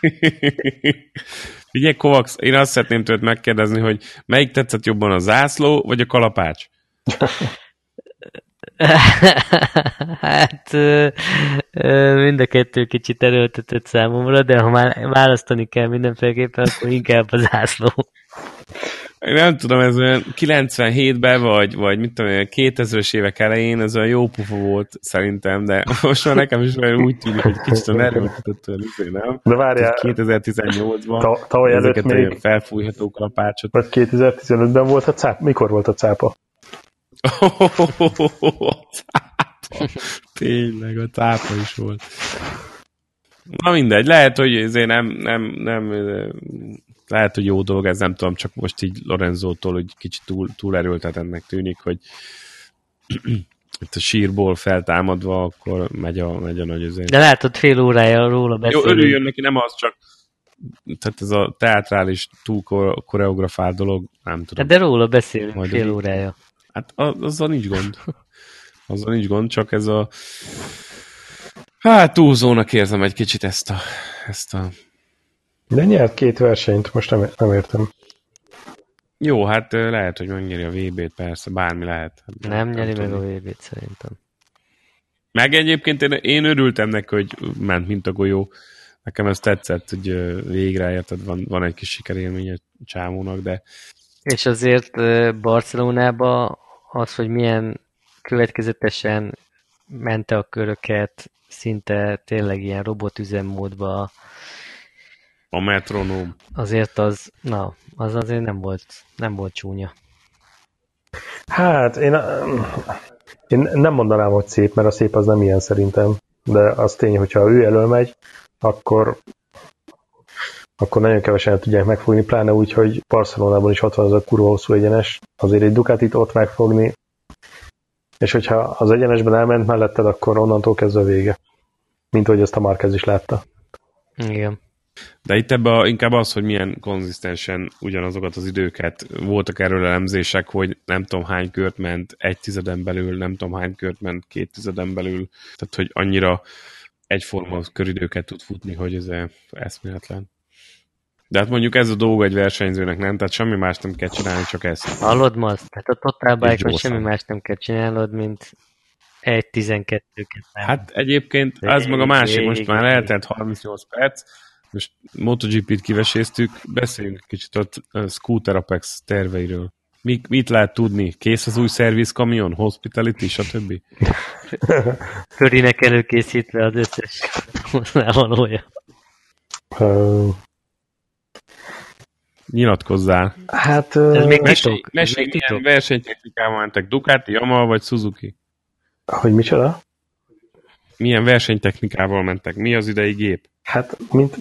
[SPEAKER 3] Figyelj, Kovacs, én azt szeretném tőled megkérdezni, hogy melyik tetszett jobban a zászló, vagy a kalapács?
[SPEAKER 1] hát mind a kettő kicsit erőltetett számomra, de ha már választani kell mindenféleképpen, akkor inkább a zászló.
[SPEAKER 3] Nem tudom, ez olyan 97-ben, vagy, vagy mit tudom, 2000-es évek elején ez olyan jó pufa volt szerintem, de most már nekem is olyan úgy tűnik, hogy kicsit erőltetett olyan izé, nem?
[SPEAKER 2] De várjál,
[SPEAKER 3] 2018-ban
[SPEAKER 2] tavaly előtt még
[SPEAKER 3] felfújható kalapácsot.
[SPEAKER 2] Vagy 2015-ben volt a cápa? Mikor volt a cápa?
[SPEAKER 3] Tényleg, a cápa is volt. Na mindegy, lehet, hogy ezért nem, nem, nem, lehet, hogy jó dolog, ez nem tudom, csak most így Lorenzótól, hogy kicsit túl, túl erőltetennek tűnik, hogy itt a sírból feltámadva, akkor megy a, megy a nagy azért.
[SPEAKER 1] De látod, fél órája róla beszélni.
[SPEAKER 3] Jó, örüljön neki, nem az csak tehát ez a teátrális túl koreografált dolog, nem tudom.
[SPEAKER 1] Hát de róla beszélünk fél órája.
[SPEAKER 3] Hát azzal nincs gond. Azzal nincs gond, csak ez a hát túlzónak érzem egy kicsit ezt a, ezt a
[SPEAKER 2] de nyert két versenyt, most nem, nem értem.
[SPEAKER 3] Jó, hát lehet, hogy megnyeri a VB-t, persze, bármi lehet.
[SPEAKER 1] Nem, nem nyeri meg a VB-t szerintem.
[SPEAKER 3] Meg egyébként én, én örültem neki, hogy ment, mint a golyó. Nekem ez tetszett, hogy végre érted, van, van egy kis sikerélmény a csávónak, de...
[SPEAKER 1] És azért Barcelonába az, hogy milyen következetesen mente a köröket, szinte tényleg ilyen robotüzemmódba.
[SPEAKER 3] A metronóm.
[SPEAKER 1] Azért az, na, az azért nem volt, nem volt csúnya.
[SPEAKER 2] Hát, én, én nem mondanám, hogy szép, mert a szép az nem ilyen szerintem. De az tény, hogyha ő elől megy, akkor akkor nagyon kevesen tudják megfogni, pláne úgy, hogy Barcelonában is ott van az a kurva hosszú egyenes, azért egy Ducatit ott megfogni, és hogyha az egyenesben elment melletted, akkor onnantól kezdve vége. Mint hogy ezt a Marquez is látta.
[SPEAKER 1] Igen.
[SPEAKER 3] De itt ebben inkább az, hogy milyen konzisztensen ugyanazokat az időket. Voltak erről elemzések, hogy nem tudom hány kört ment egy tizeden belül, nem tudom hány kört ment két tizeden belül. Tehát, hogy annyira egyforma köridőket tud futni, hogy ez eszméletlen. De hát mondjuk ez a dolga egy versenyzőnek, nem? Tehát semmi más nem kell csinálni, csak ezt.
[SPEAKER 1] Hallod, Maz? Tehát a Total bike semmi más nem kell csinálnod, mint egy 12
[SPEAKER 3] Hát egyébként ez meg a másik, most már eltelt 38 perc, most MotoGP-t kiveséztük, beszéljünk kicsit a Scooter Apex terveiről. Mit, mit lehet tudni? Kész az új szervizkamion, hospitality, stb.?
[SPEAKER 1] Körinek előkészítve az összes hozzávalója.
[SPEAKER 3] Nyilatkozzál.
[SPEAKER 2] Hát...
[SPEAKER 1] Ez még
[SPEAKER 3] mesélj,
[SPEAKER 1] titok.
[SPEAKER 3] mesélj
[SPEAKER 1] még
[SPEAKER 3] milyen versenytechnikával mentek? Ducati, Yamaha vagy Suzuki?
[SPEAKER 2] Hogy micsoda?
[SPEAKER 3] Milyen versenytechnikával mentek? Mi az idei gép?
[SPEAKER 2] Hát, mint,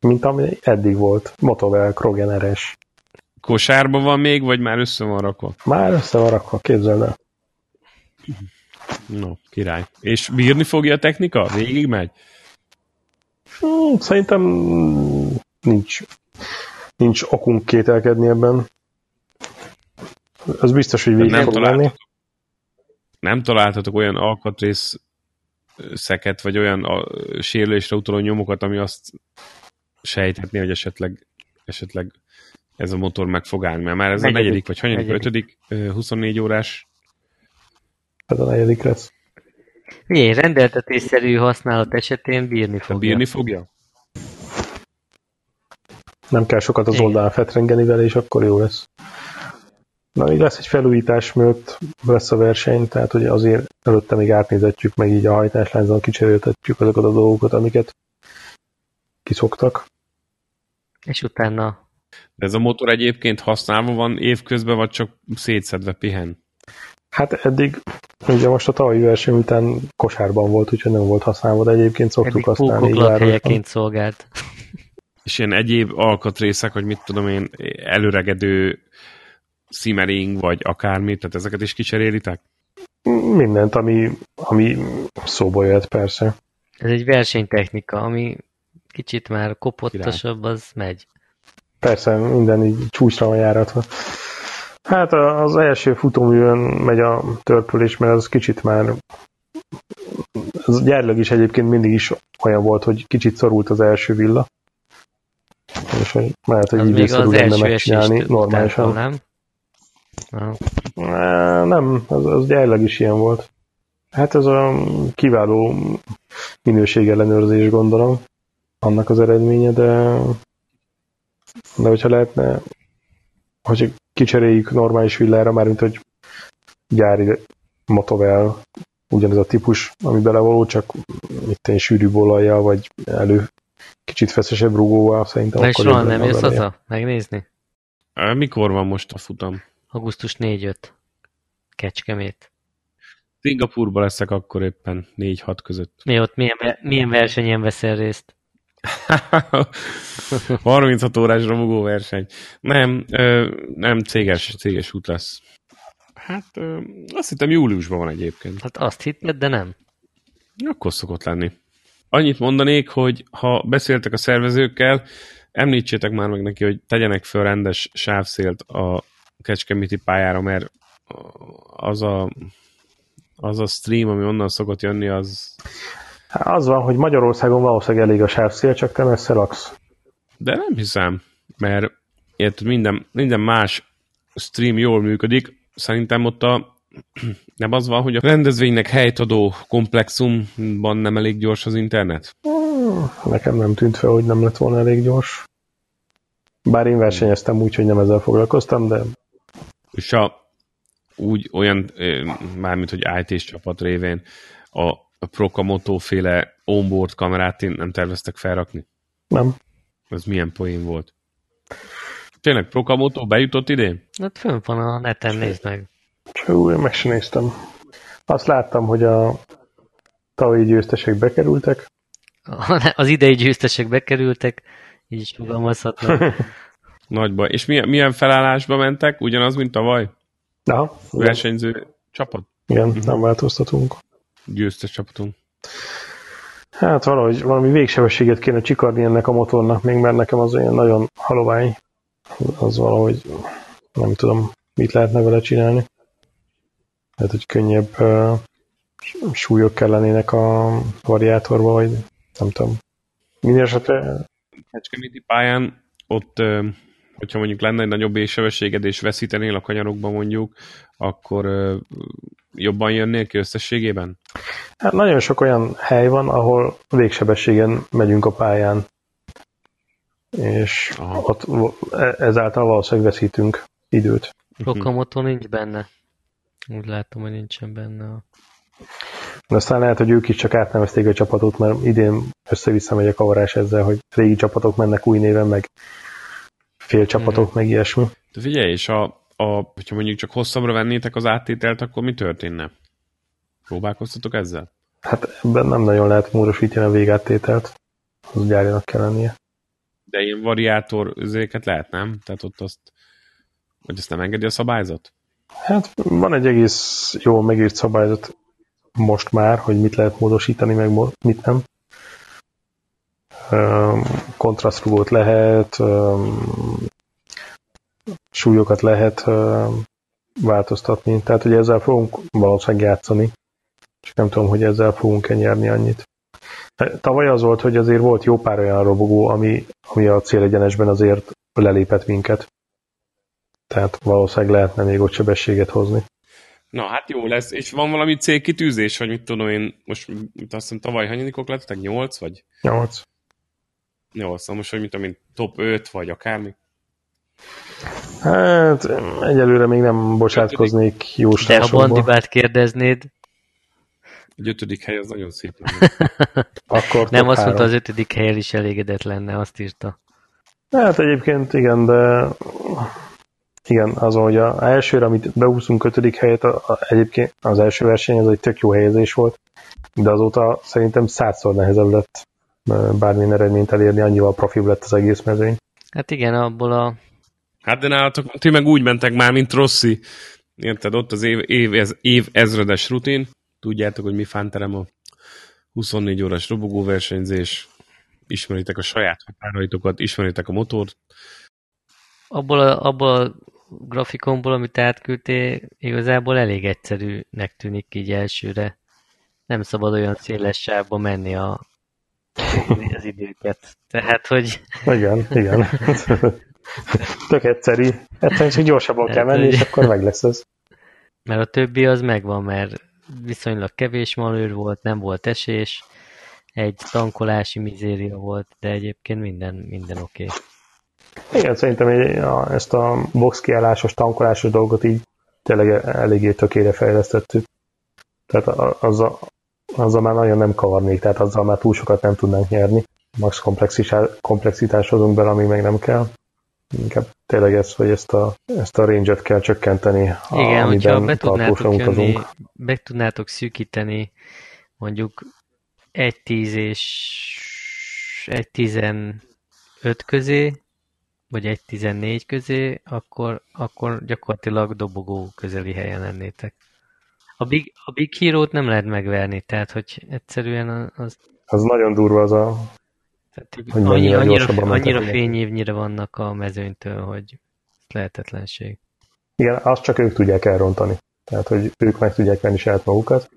[SPEAKER 2] mint ami eddig volt. Motovel, Krogen RS.
[SPEAKER 3] Kosárban van még, vagy már össze van rakva?
[SPEAKER 2] Már össze van rakva, képzeld el.
[SPEAKER 3] No, király. És bírni fogja a technika? Végig megy?
[SPEAKER 2] Hmm, szerintem nincs, nincs okunk kételkedni ebben. Az biztos, hogy végig
[SPEAKER 3] nem
[SPEAKER 2] fog menni.
[SPEAKER 3] találtatok, nem találtatok olyan alkatrész szeket, vagy olyan a, sérülésre utaló nyomokat, ami azt sejthetné, hogy esetleg, esetleg ez a motor meg fog állni. Mert már ez
[SPEAKER 2] Negyedik.
[SPEAKER 3] a negyedik, vagy hanyadik,
[SPEAKER 2] Negyedik.
[SPEAKER 3] ötödik, ö, 24 órás.
[SPEAKER 2] Ez a negyedik lesz.
[SPEAKER 1] Figyelj, rendeltetésszerű használat esetén bírni
[SPEAKER 3] Fogja.
[SPEAKER 1] fogja.
[SPEAKER 3] Bírni fogja?
[SPEAKER 2] Nem kell sokat az oldalán fetrengeni vele, és akkor jó lesz. Na, így lesz egy felújítás, mielőtt lesz a verseny, tehát hogy azért előtte még átnézetjük, meg így a hajtáslányzón kicseréltetjük azokat a dolgokat, amiket kiszoktak.
[SPEAKER 1] És utána
[SPEAKER 3] De ez a motor egyébként használva van évközben, vagy csak szétszedve pihen?
[SPEAKER 2] Hát eddig, ugye most a tavalyi verseny után kosárban volt, úgyhogy nem volt használva, de egyébként szoktuk
[SPEAKER 1] eddig
[SPEAKER 2] használni. városban.
[SPEAKER 1] lakhelyeként szolgált.
[SPEAKER 3] És ilyen egyéb alkatrészek, hogy mit tudom én, előregedő simmering, vagy akármi, tehát ezeket is kicserélitek?
[SPEAKER 2] Mindent, ami, ami szóba jöhet, persze.
[SPEAKER 1] Ez egy versenytechnika, ami kicsit már kopottasabb, az megy.
[SPEAKER 2] Persze, minden így csúcsra van járatva. Hát a- az első futóművön megy a törpülés, mert az kicsit már az gyárlag is egyébként mindig is olyan volt, hogy kicsit szorult az első villa. És hogy lehet, hogy időszerű
[SPEAKER 1] az
[SPEAKER 2] lenne megcsinálni normálisan.
[SPEAKER 1] nem?
[SPEAKER 2] Á, Nem, az, az gyárlag is ilyen volt. Hát ez a kiváló minőségellenőrzés, gondolom, annak az eredménye, de de hogyha lehetne, hogyha kicseréljük normális villára, már mint hogy gyári motovel ugyanez a típus, ami belevaló, csak itt egy sűrűbb olajjal, vagy elő kicsit feszesebb rugóval, szerintem
[SPEAKER 1] és soha nem jössz haza? Megnézni?
[SPEAKER 3] Mikor van most a futam?
[SPEAKER 1] Augusztus 4-5. Kecskemét.
[SPEAKER 3] Szingapurban leszek akkor éppen 4-6 között.
[SPEAKER 1] Mi ott milyen, milyen versenyen veszel részt?
[SPEAKER 3] 36 órás romogó verseny. Nem, nem céges, céges út lesz. Hát azt hittem júliusban van egyébként.
[SPEAKER 1] Hát azt hitted, de nem.
[SPEAKER 3] Akkor szokott lenni. Annyit mondanék, hogy ha beszéltek a szervezőkkel, említsétek már meg neki, hogy tegyenek föl rendes sávszélt a Kecskeméti pályára, mert az a, az a stream, ami onnan szokott jönni, az...
[SPEAKER 2] Hát Az van, hogy Magyarországon valószínűleg elég a sávszél, csak te messze laksz.
[SPEAKER 3] De nem hiszem, mert érted, minden, minden más stream jól működik. Szerintem ott a nem az van, hogy a rendezvénynek helyt adó komplexumban nem elég gyors az internet?
[SPEAKER 2] Nekem nem tűnt fel, hogy nem lett volna elég gyors. Bár én versenyeztem úgy, hogy nem ezzel foglalkoztam, de
[SPEAKER 3] És a, úgy olyan, mármint hogy IT-s csapat révén a, a Prokamoto féle onboard kamerát nem terveztek felrakni?
[SPEAKER 2] Nem.
[SPEAKER 3] Ez milyen poén volt? Tényleg Prokamoto bejutott idén?
[SPEAKER 1] Hát fönn van a neten, nézd meg.
[SPEAKER 2] Csú, én meg sem néztem. Azt láttam, hogy a tavalyi győztesek bekerültek.
[SPEAKER 1] Az idei győztesek bekerültek, így is fogalmazhatnak.
[SPEAKER 3] Nagy baj. És milyen, milyen felállásba mentek? Ugyanaz, mint tavaly?
[SPEAKER 2] Aha.
[SPEAKER 3] Versenyző csapat?
[SPEAKER 2] Igen, uh-huh. nem változtatunk.
[SPEAKER 3] Győztes csapatunk.
[SPEAKER 2] Hát valahogy valami végsebességet kéne csikarni ennek a motornak, még mert nekem az olyan nagyon halovány. Az valahogy nem tudom, mit lehetne vele csinálni. Hát, hogy könnyebb uh, súlyok kellenének a variátorba, vagy nem tudom. Minden esetre...
[SPEAKER 3] Kecskeméti pályán ott, hogyha mondjuk lenne egy nagyobb éssebességed, és veszítenél a kanyarokba mondjuk, akkor jobban jönnél ki összességében?
[SPEAKER 2] Hát nagyon sok olyan hely van, ahol végsebességen megyünk a pályán, és Aha. ott e, ezáltal valószínűleg veszítünk időt.
[SPEAKER 1] Rokamoto nincs benne. Úgy látom, hogy nincsen benne a
[SPEAKER 2] de aztán lehet, hogy ők is csak átnevezték a csapatot, mert idén össze-vissza megy a kavarás ezzel, hogy régi csapatok mennek új néven, meg fél csapatok, hmm. meg ilyesmi.
[SPEAKER 3] De figyelj, és a, a, hogyha mondjuk csak hosszabbra vennétek az áttételt, akkor mi történne? Próbálkoztatok ezzel?
[SPEAKER 2] Hát ebben nem nagyon lehet módosítani a végáttételt. Az gyárjának kell lennie.
[SPEAKER 3] De ilyen variátor üzéket lehet, nem? Tehát ott azt, vagy ezt nem engedi a szabályzat?
[SPEAKER 2] Hát van egy egész jó megírt szabályzat most már, hogy mit lehet módosítani, meg mit nem. Kontrasztrugót lehet, súlyokat lehet változtatni, tehát hogy ezzel fogunk valószínűleg játszani, és nem tudom, hogy ezzel fogunk-e nyerni annyit. Tavaly az volt, hogy azért volt jó pár olyan robogó, ami, ami a célegyenesben azért lelépett minket. Tehát valószínűleg lehetne még ott sebességet hozni.
[SPEAKER 3] Na, hát jó lesz. És van valami célkitűzés, hogy mit tudom én, most azt hiszem tavaly hanyadikok lettek? 8 vagy?
[SPEAKER 2] 8.
[SPEAKER 3] 8, szóval most, hogy mit tudom én, top 5 vagy akármi?
[SPEAKER 2] Hát egyelőre még nem bocsátkoznék jó
[SPEAKER 1] De ha Bandibát kérdeznéd,
[SPEAKER 3] egy ötödik hely az nagyon szép
[SPEAKER 1] lenne. Akkor nem azt mondta, az ötödik helyen is elégedett lenne, azt írta.
[SPEAKER 2] Hát egyébként igen, de igen, az, hogy a elsőre, amit beúszunk ötödik helyet, a, a, egyébként az első verseny az egy tök jó helyezés volt, de azóta szerintem százszor nehezebb lett bármilyen eredményt elérni, annyival profibb lett az egész mezőny.
[SPEAKER 1] Hát igen, abból a...
[SPEAKER 3] Hát de nálatok, ti meg úgy mentek már, mint Rossi. Érted, ott az év, év, ez, év ezredes rutin. Tudjátok, hogy mi fánterem a 24 órás robogóversenyzés. Ismeritek a saját határaitokat, ismeritek a motort.
[SPEAKER 1] Abból a, abból a grafikonból, amit átküldtél, igazából elég egyszerűnek tűnik így elsőre. Nem szabad olyan széles sávba menni a, az időket. Tehát, hogy...
[SPEAKER 2] Igen, igen. Tök egyszerű. Egyszerűen csak gyorsabban kell menni, hogy... és akkor meg lesz ez.
[SPEAKER 1] Mert a többi az megvan, mert viszonylag kevés manőr volt, nem volt esés, egy tankolási mizéria volt, de egyébként minden, minden oké. Okay.
[SPEAKER 2] Igen, szerintem ezt a box kiállásos, tankolásos dolgot így tényleg eléggé tökére fejlesztettük. Tehát azzal, azzal már nagyon nem kavarnék, tehát azzal már túl sokat nem tudnánk nyerni. Max komplexitás hozunk bele, ami meg nem kell. Inkább tényleg ez, hogy ezt a, ezt a range-et kell csökkenteni,
[SPEAKER 1] Igen, amiben be tudnátok, jönni, be tudnátok szűkíteni mondjuk egy 10 és egy 15 közé, vagy egy 14 közé, akkor, akkor gyakorlatilag dobogó közeli helyen lennétek. A Big, a Big Hero-t nem lehet megverni, tehát hogy egyszerűen az...
[SPEAKER 2] Az nagyon durva az a...
[SPEAKER 1] Tehát, hogy annyi, annyira, annyira fényévnyire vannak a mezőnytől, hogy lehetetlenség.
[SPEAKER 2] Igen, azt csak ők tudják elrontani. Tehát, hogy ők meg tudják venni saját magukat,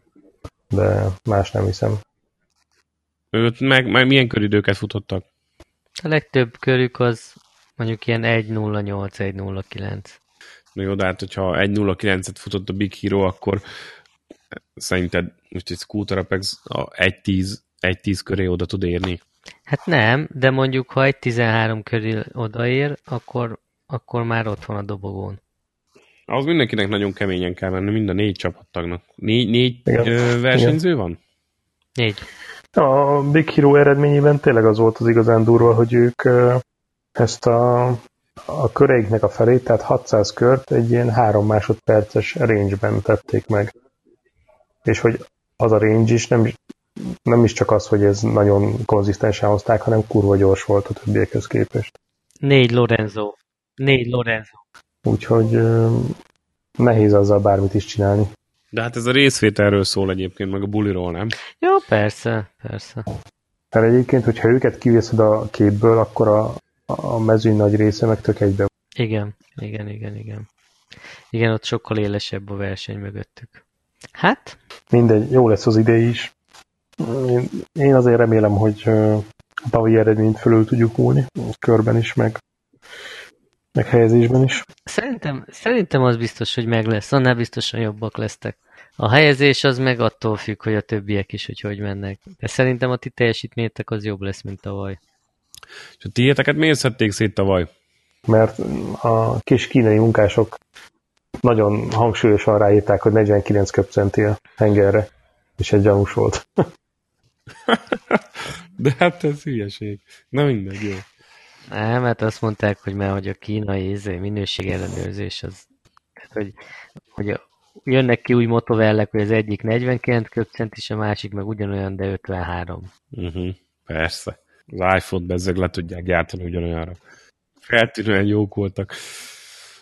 [SPEAKER 2] de más nem hiszem.
[SPEAKER 3] Őt meg, meg milyen köridőket futottak?
[SPEAKER 1] A legtöbb körük az Mondjuk ilyen 1.08, 1.09.
[SPEAKER 3] Na jó, de hát hogyha 1.09-et futott a Big Hero, akkor szerinted most egy Scooter Apex a 1.10, 1.10 köré oda tud érni?
[SPEAKER 1] Hát nem, de mondjuk ha 1.13 köré odaér, akkor, akkor már ott van a dobogón.
[SPEAKER 3] Az mindenkinek nagyon keményen kell menni, mind a négy csapattagnak. né négy ö, versenyző Igen. van?
[SPEAKER 1] Négy.
[SPEAKER 2] A Big Hero eredményében tényleg az volt az igazán durva, hogy ők ezt a, a köreiknek a felét, tehát 600 kört egy ilyen 3 másodperces range-ben tették meg. És hogy az a range is nem, nem is csak az, hogy ez nagyon konzisztensen hozták, hanem kurva gyors volt a többiekhez képest.
[SPEAKER 1] Négy Lorenzo. Négy Lorenzo.
[SPEAKER 2] Úgyhogy nehéz azzal bármit is csinálni.
[SPEAKER 3] De hát ez a részvételről szól egyébként, meg a buliról, nem?
[SPEAKER 1] Jó, persze, persze.
[SPEAKER 2] Tehát egyébként, hogyha őket kivészed a képből, akkor a, a mezőny nagy része meg tök egybe.
[SPEAKER 1] Igen, igen, igen, igen. Igen, ott sokkal élesebb a verseny mögöttük. Hát?
[SPEAKER 2] Mindegy, jó lesz az idei is. Én, én azért remélem, hogy a tavalyi eredményt fölül tudjuk múlni, körben is, meg, meg helyezésben is.
[SPEAKER 1] Szerintem, szerintem az biztos, hogy meg lesz, annál biztosan jobbak lesztek. A helyezés az meg attól függ, hogy a többiek is, hogy hogy mennek. De szerintem a ti teljesítményetek az jobb lesz, mint tavaly.
[SPEAKER 3] És a tiéteket miért szedték szét tavaly?
[SPEAKER 2] Mert a kis kínai munkások nagyon hangsúlyosan ráírták, hogy 49 köpcentél hengerre, és egy gyanús volt.
[SPEAKER 3] De hát ez hülyeség. Na mindegy, jó.
[SPEAKER 1] Nem, hát azt mondták, hogy már hogy a kínai izé, minőség ellenőrzés az, tehát, hogy, hogy jönnek ki új motovellek, hogy az egyik 49 köpcent, és a másik meg ugyanolyan, de 53.
[SPEAKER 3] Uh-huh, mhm, persze az iPhone-t bezzeg le tudják gyártani ugyanolyanra. Feltűnően jók voltak.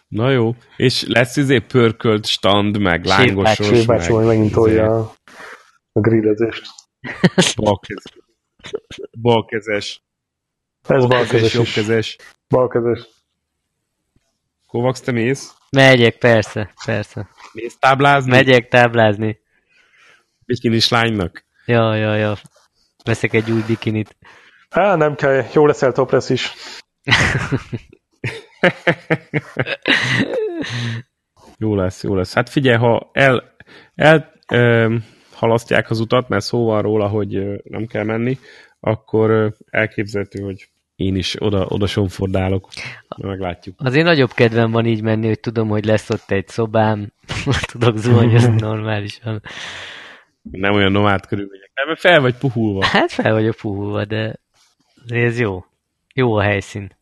[SPEAKER 3] Na jó, és lesz izé pörkölt stand, meg lángosos,
[SPEAKER 2] Sírpács, meg... Sírpács, megint
[SPEAKER 3] izé
[SPEAKER 2] tolja a, a grillezést.
[SPEAKER 3] Balkezes. Balkezes.
[SPEAKER 2] Ez
[SPEAKER 3] balkezes, jobbkezes.
[SPEAKER 2] Balkezes.
[SPEAKER 3] Kovacs, te mész?
[SPEAKER 1] Megyek, persze, persze.
[SPEAKER 3] Mész táblázni?
[SPEAKER 1] Megyek táblázni.
[SPEAKER 3] Bikinis lánynak?
[SPEAKER 1] Ja, ja, ja. Veszek egy új bikinit.
[SPEAKER 2] Á, nem kell, jó leszel top is.
[SPEAKER 3] jó lesz, jó lesz. Hát figyelj, ha el, el ö, halasztják az utat, mert szó van róla, hogy nem kell menni, akkor elképzelhető, hogy én is oda, oda somfordálok. Meglátjuk.
[SPEAKER 1] én nagyobb kedvem van így menni, hogy tudom, hogy lesz ott egy szobám, tudok zuhanyozni normálisan.
[SPEAKER 3] Nem olyan nomád körülmények. Nem, fel vagy puhulva.
[SPEAKER 1] Hát fel vagyok puhulva, de ez jó. Jó a helyszín.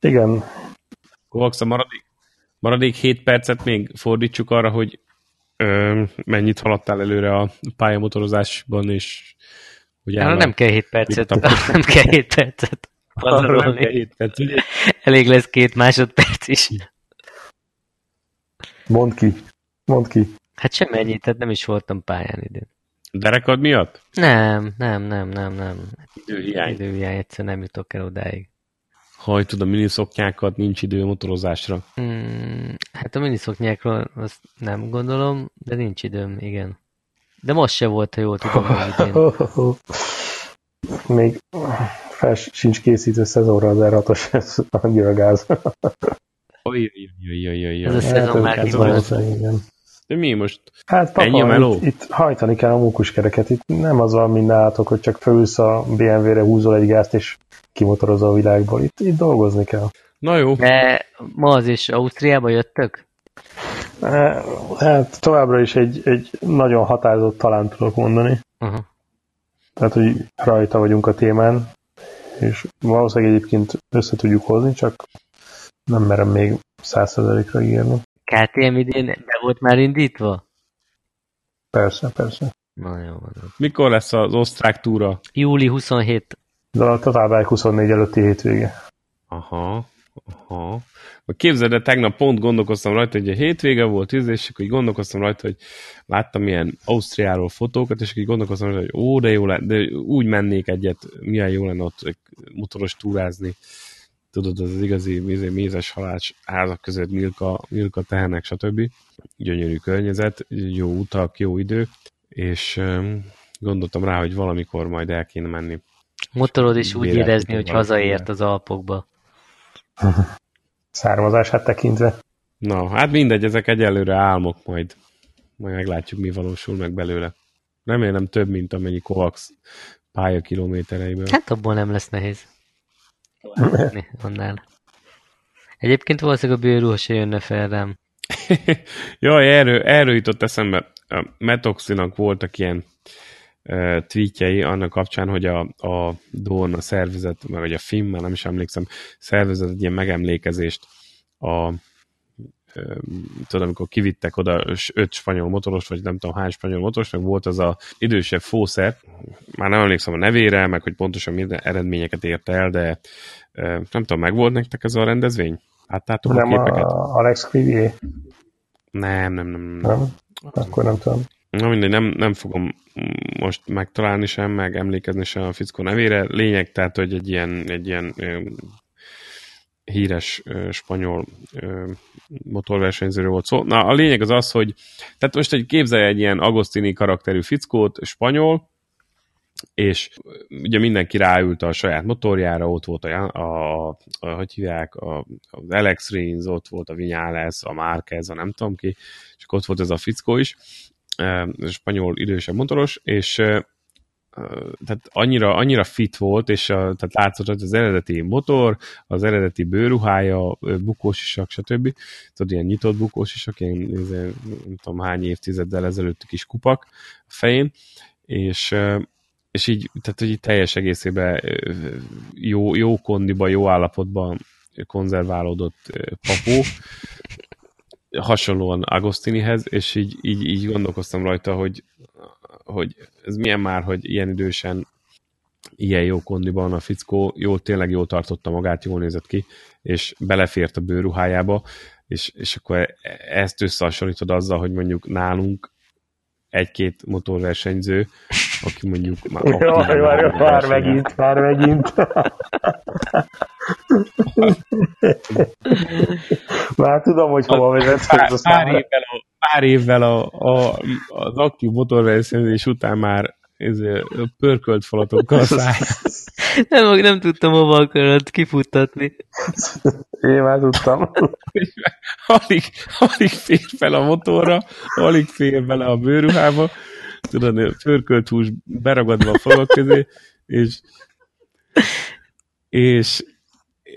[SPEAKER 2] Igen.
[SPEAKER 3] Kovacs, a maradék, maradék 7 percet még fordítsuk arra, hogy ö, mennyit haladtál előre a pályamotorozásban, és hogy áll,
[SPEAKER 1] nem kell 7 percet, nem kell 7 percet pazarolni.
[SPEAKER 3] 7 perc.
[SPEAKER 1] Elég lesz két másodperc is.
[SPEAKER 2] Mondd ki, mondd ki.
[SPEAKER 1] Hát sem ennyi, tehát nem is voltam pályán idén.
[SPEAKER 3] Derekad miatt?
[SPEAKER 1] Nem, nem, nem, nem, nem.
[SPEAKER 3] Időhiány.
[SPEAKER 1] Időhiány, egyszerűen nem jutok el odáig.
[SPEAKER 3] Hajtod a miniszoknyákat, nincs idő motorozásra.
[SPEAKER 1] Hmm, hát a miniszoknyákról azt nem gondolom, de nincs időm, igen. De most se volt, ha jól tudom.
[SPEAKER 2] Még fel sincs készítő szezonra az R6-os, ez annyira gáz.
[SPEAKER 3] Ojjjjjjjjjjjjjj. Ez a szezon
[SPEAKER 1] már kimarad.
[SPEAKER 3] De mi most?
[SPEAKER 2] Hát papa, ennyi a meló? Itt, itt, hajtani kell a mókuskereket. Itt nem az van mindenátok, hogy csak fölülsz a BMW-re, húzol egy gázt, és kimotorozol a világból. Itt, itt dolgozni kell.
[SPEAKER 3] Na jó.
[SPEAKER 1] De ma az is Ausztriába jöttök?
[SPEAKER 2] Hát továbbra is egy, egy nagyon határozott talán tudok mondani.
[SPEAKER 1] Uh-huh.
[SPEAKER 2] Tehát, hogy rajta vagyunk a témán, és valószínűleg egyébként össze tudjuk hozni, csak nem merem még százszerzelékre írni.
[SPEAKER 1] KTM idén be volt már indítva?
[SPEAKER 2] Persze, persze.
[SPEAKER 1] Na jó, van.
[SPEAKER 3] Mikor lesz az osztrák túra?
[SPEAKER 1] Júli 27.
[SPEAKER 2] De a Total 24 előtti hétvége.
[SPEAKER 3] Aha, aha. Képzeld el, tegnap pont gondolkoztam rajta, hogy a hétvége volt, és akkor így gondolkoztam rajta, hogy láttam ilyen Ausztriáról fotókat, és akkor így gondolkoztam rajta, hogy ó, de jó lenne, de úgy mennék egyet, milyen jó lenne ott motoros túrázni. Tudod, az, az igazi mézé, mézes halács házak között Milka, Milka tehenek, stb. Gyönyörű környezet, jó utak, jó idő, és gondoltam rá, hogy valamikor majd el kéne menni.
[SPEAKER 1] Motorod is úgy érezni, hogy hazaért az Alpokba.
[SPEAKER 2] Származását tekintve.
[SPEAKER 3] Na, hát mindegy, ezek egyelőre álmok majd. Majd meglátjuk, mi valósul meg belőle. Remélem több, mint amennyi Kovacs pálya kilométereiből.
[SPEAKER 1] Hát abból nem lesz nehéz. Annál. Egyébként valószínűleg a bőrúha se jönne fel rám.
[SPEAKER 3] Jaj, erről, erről jutott eszembe. A Metoxinak voltak ilyen uh, tweetjei annak kapcsán, hogy a, a Dorn, a szervezet, meg a film, már nem is emlékszem, szervezet egy ilyen megemlékezést a tudod, amikor kivittek oda öt spanyol motoros, vagy nem tudom hány spanyol motoros, meg volt az a idősebb fószer, már nem emlékszem a nevére, meg hogy pontosan milyen eredményeket érte el, de nem tudom, meg volt nektek ez a rendezvény? Láttátok
[SPEAKER 2] nem
[SPEAKER 3] a képeket?
[SPEAKER 2] A Alex Crivier?
[SPEAKER 3] Nem, nem, nem.
[SPEAKER 2] Nem? nem? Akkor nem tudom.
[SPEAKER 3] Na mindegy, nem, nem fogom most megtalálni sem, meg emlékezni sem a fickó nevére. Lényeg, tehát, hogy egy ilyen, egy ilyen híres spanyol ö, motorversenyzőről volt szó. Na, a lényeg az az, hogy tehát most egy képzelj egy ilyen Agostini karakterű fickót, spanyol, és ugye mindenki ráült a saját motorjára, ott volt a, a, a, a hogy hívják, a, az Alex Rins, ott volt a Vinyales, a Márquez, a nem tudom ki, és ott volt ez a fickó is, a spanyol idősebb motoros, és tehát annyira, annyira fit volt, és a, tehát látszott, hogy az eredeti motor, az eredeti bőruhája, bukósisak, stb. Tudod, ilyen nyitott bukósisak, ilyen nem tudom hány évtizeddel ezelőtti kis kupak fején, és, és így, tehát hogy így teljes egészében jó, jó kondiba, jó állapotban konzerválódott papó, hasonlóan Agostinihez, és így, így, így gondolkoztam rajta, hogy hogy ez milyen már, hogy ilyen idősen ilyen jó kondiban a fickó, jó, tényleg jól tartotta magát, jól nézett ki, és belefért a bőruhájába, és, és akkor ezt összehasonlítod azzal, hogy mondjuk nálunk egy-két motorversenyző, aki mondjuk
[SPEAKER 2] már... Jaj, már, már megint, már megint. már tudom, hogy hova vezetsz.
[SPEAKER 3] Pár, pár évvel, a, pár évvel a, a, az aktív motorversenyzés után már ez, pörkölt falatokkal száll.
[SPEAKER 1] Nem, nem tudtam hova akarod kifuttatni.
[SPEAKER 2] Én már tudtam.
[SPEAKER 3] alig, alig fér fel a motorra, alig fér bele a bőruhába, tudod, pörkölt hús beragadva a falak közé, és, és,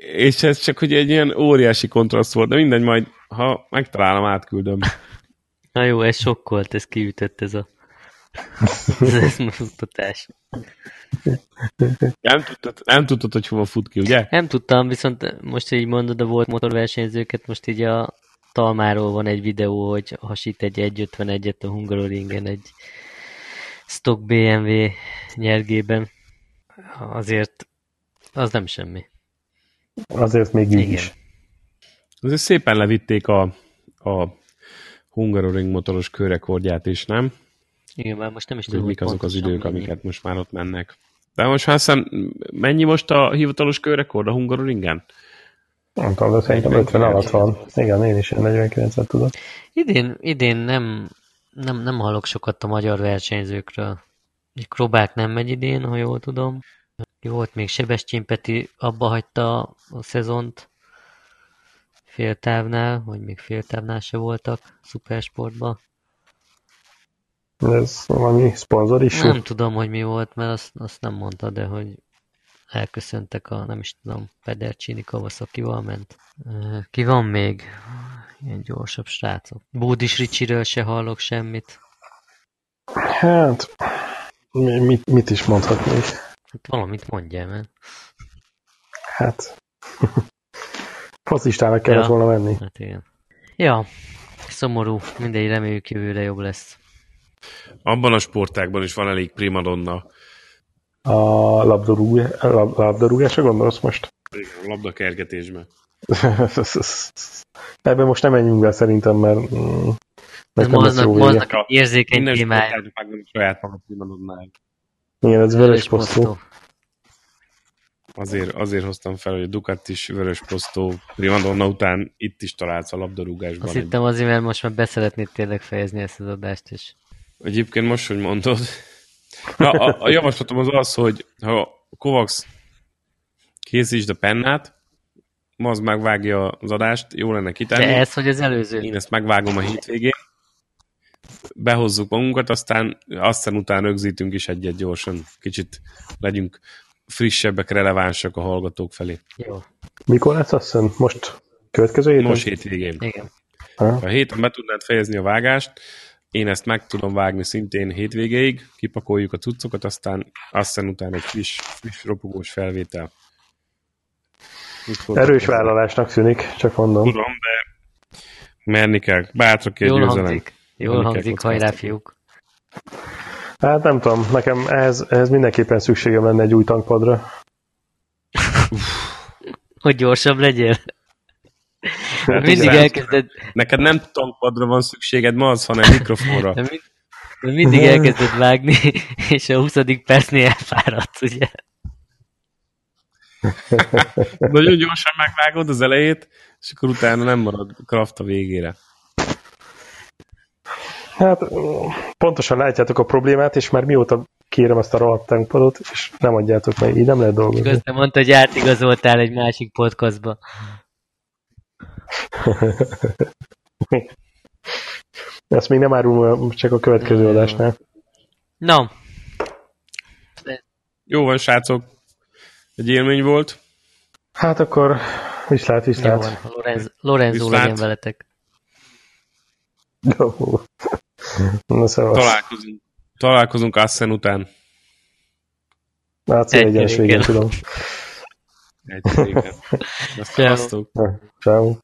[SPEAKER 3] és ez csak hogy egy ilyen óriási kontraszt volt, de mindegy, majd ha megtalálom, átküldöm.
[SPEAKER 1] Na jó, ez sokkolt, ez kiütött ez a ez mutatás.
[SPEAKER 3] Nem tudtad, nem tudtad, hogy hova fut ki, ugye?
[SPEAKER 1] Nem tudtam, viszont most így mondod, a volt motorversenyzőket, most így a Talmáról van egy videó, hogy hasít egy 151-et a Hungaroringen egy stock BMW nyergében. Azért az nem semmi.
[SPEAKER 2] Azért még így Igen. is.
[SPEAKER 3] Azért szépen levitték a, a Hungaroring motoros körrekordját is, nem?
[SPEAKER 1] Igen, már most nem is tudom,
[SPEAKER 3] mik azok az idők, mennyi. amiket most már ott mennek. De most már hiszem, mennyi most a hivatalos körrekord a Hungaroringen?
[SPEAKER 2] Nem tudom, de szerintem 50 alatt van. Igen, én is 49-et tudok.
[SPEAKER 1] Idén, idén nem, nem, nem hallok sokat a magyar versenyzőkről. Krobák nem megy idén, ha jól tudom. Volt még Sebestyén Peti, abba hagyta a szezont féltávnál, vagy még féltávnál se voltak szupersportban.
[SPEAKER 2] Ez valami szponzor is?
[SPEAKER 1] Nem tudom, hogy mi volt, mert azt, azt nem mondta, de hogy elköszöntek a, nem is tudom, Pedercsini Kawasakival ment. Ki van még? Ilyen gyorsabb srácok. Bódis Ricsiről se hallok semmit.
[SPEAKER 2] Hát, mit, mit is mondhatnék?
[SPEAKER 1] Hát valamit mondjál, mert...
[SPEAKER 2] Hát, faszistának kellett ja. volna menni.
[SPEAKER 1] Hát igen. Ja, szomorú, mindegy, reméljük jövőre jobb lesz.
[SPEAKER 3] Abban a sportákban is van elég primadonna.
[SPEAKER 2] A labdarúgásra gondolsz most?
[SPEAKER 3] Igen, a labdakergetésben.
[SPEAKER 2] Ebben most nem menjünk be szerintem, mert mm,
[SPEAKER 1] nekem lesz jó vége. érzékeny témája.
[SPEAKER 3] saját maga primadonnáig.
[SPEAKER 2] Igen, ez vörös posztó.
[SPEAKER 3] Azért, azért hoztam fel, hogy a Ducati is vörös posztó primadonna után itt is találsz a labdarúgásban.
[SPEAKER 1] Azt hittem azért, mert most már beszeretnéd tényleg fejezni ezt az adást is.
[SPEAKER 3] Egyébként most, hogy mondod. Na, a, a javaslatom az az, hogy ha Kovacs készítsd a pennát, az megvágja az adást, jó lenne kitenni.
[SPEAKER 1] De ez, hogy az előző.
[SPEAKER 3] Én ezt megvágom a hétvégén. Behozzuk magunkat, aztán aztán után rögzítünk is egyet gyorsan. Kicsit legyünk frissebbek, relevánsak a hallgatók felé.
[SPEAKER 1] Jó.
[SPEAKER 2] Mikor lesz azt hiszem? Most következő héten?
[SPEAKER 3] Most hétvégén.
[SPEAKER 1] Igen.
[SPEAKER 3] Ha héten be tudnád fejezni a vágást, én ezt meg tudom vágni szintén hétvégéig, kipakoljuk a cuccokat, aztán aztán utána egy friss, friss ropogós felvétel.
[SPEAKER 2] Erős vállalásnak tűnik, csak mondom.
[SPEAKER 3] Tudom, de merni kell. Bátrak
[SPEAKER 1] Jól
[SPEAKER 3] győzelem.
[SPEAKER 1] hangzik. Jól hangzik, hajrá fiúk.
[SPEAKER 2] Hát nem tudom, nekem ehhez, ehhez mindenképpen szükségem lenne egy új tankpadra.
[SPEAKER 1] Hogy gyorsabb legyél.
[SPEAKER 3] Hát
[SPEAKER 1] Mindig
[SPEAKER 3] igen.
[SPEAKER 1] elkezded,
[SPEAKER 3] Neked nem tankpadra van szükséged ma az, hanem mikrofonra.
[SPEAKER 1] de mind- de mindig elkezded vágni, és a 20. percnél elfáradsz, ugye?
[SPEAKER 3] Nagyon gyorsan megvágod az elejét, és akkor utána nem marad kraft a végére.
[SPEAKER 2] Hát pontosan látjátok a problémát, és már mióta kérem ezt a rohadt és nem adjátok meg, így nem lehet dolgozni.
[SPEAKER 1] Köztem mondta, hogy átigazoltál egy másik podcastba.
[SPEAKER 2] Ezt még nem árulom, csak a következő
[SPEAKER 1] Jó.
[SPEAKER 2] adásnál.
[SPEAKER 1] Na,
[SPEAKER 3] Jó van, srácok. Egy élmény volt.
[SPEAKER 2] Hát akkor viszlát,
[SPEAKER 1] jó
[SPEAKER 2] viszlát.
[SPEAKER 1] van, Lorenz, Lorenzo
[SPEAKER 3] Viszlát.
[SPEAKER 1] legyen veletek.
[SPEAKER 2] Jó. Na szevasz.
[SPEAKER 3] Találkozunk. Találkozunk Assen után.
[SPEAKER 2] Hát egyenes
[SPEAKER 1] végén.
[SPEAKER 2] tudom.
[SPEAKER 3] Egy. Azt
[SPEAKER 2] Ciao.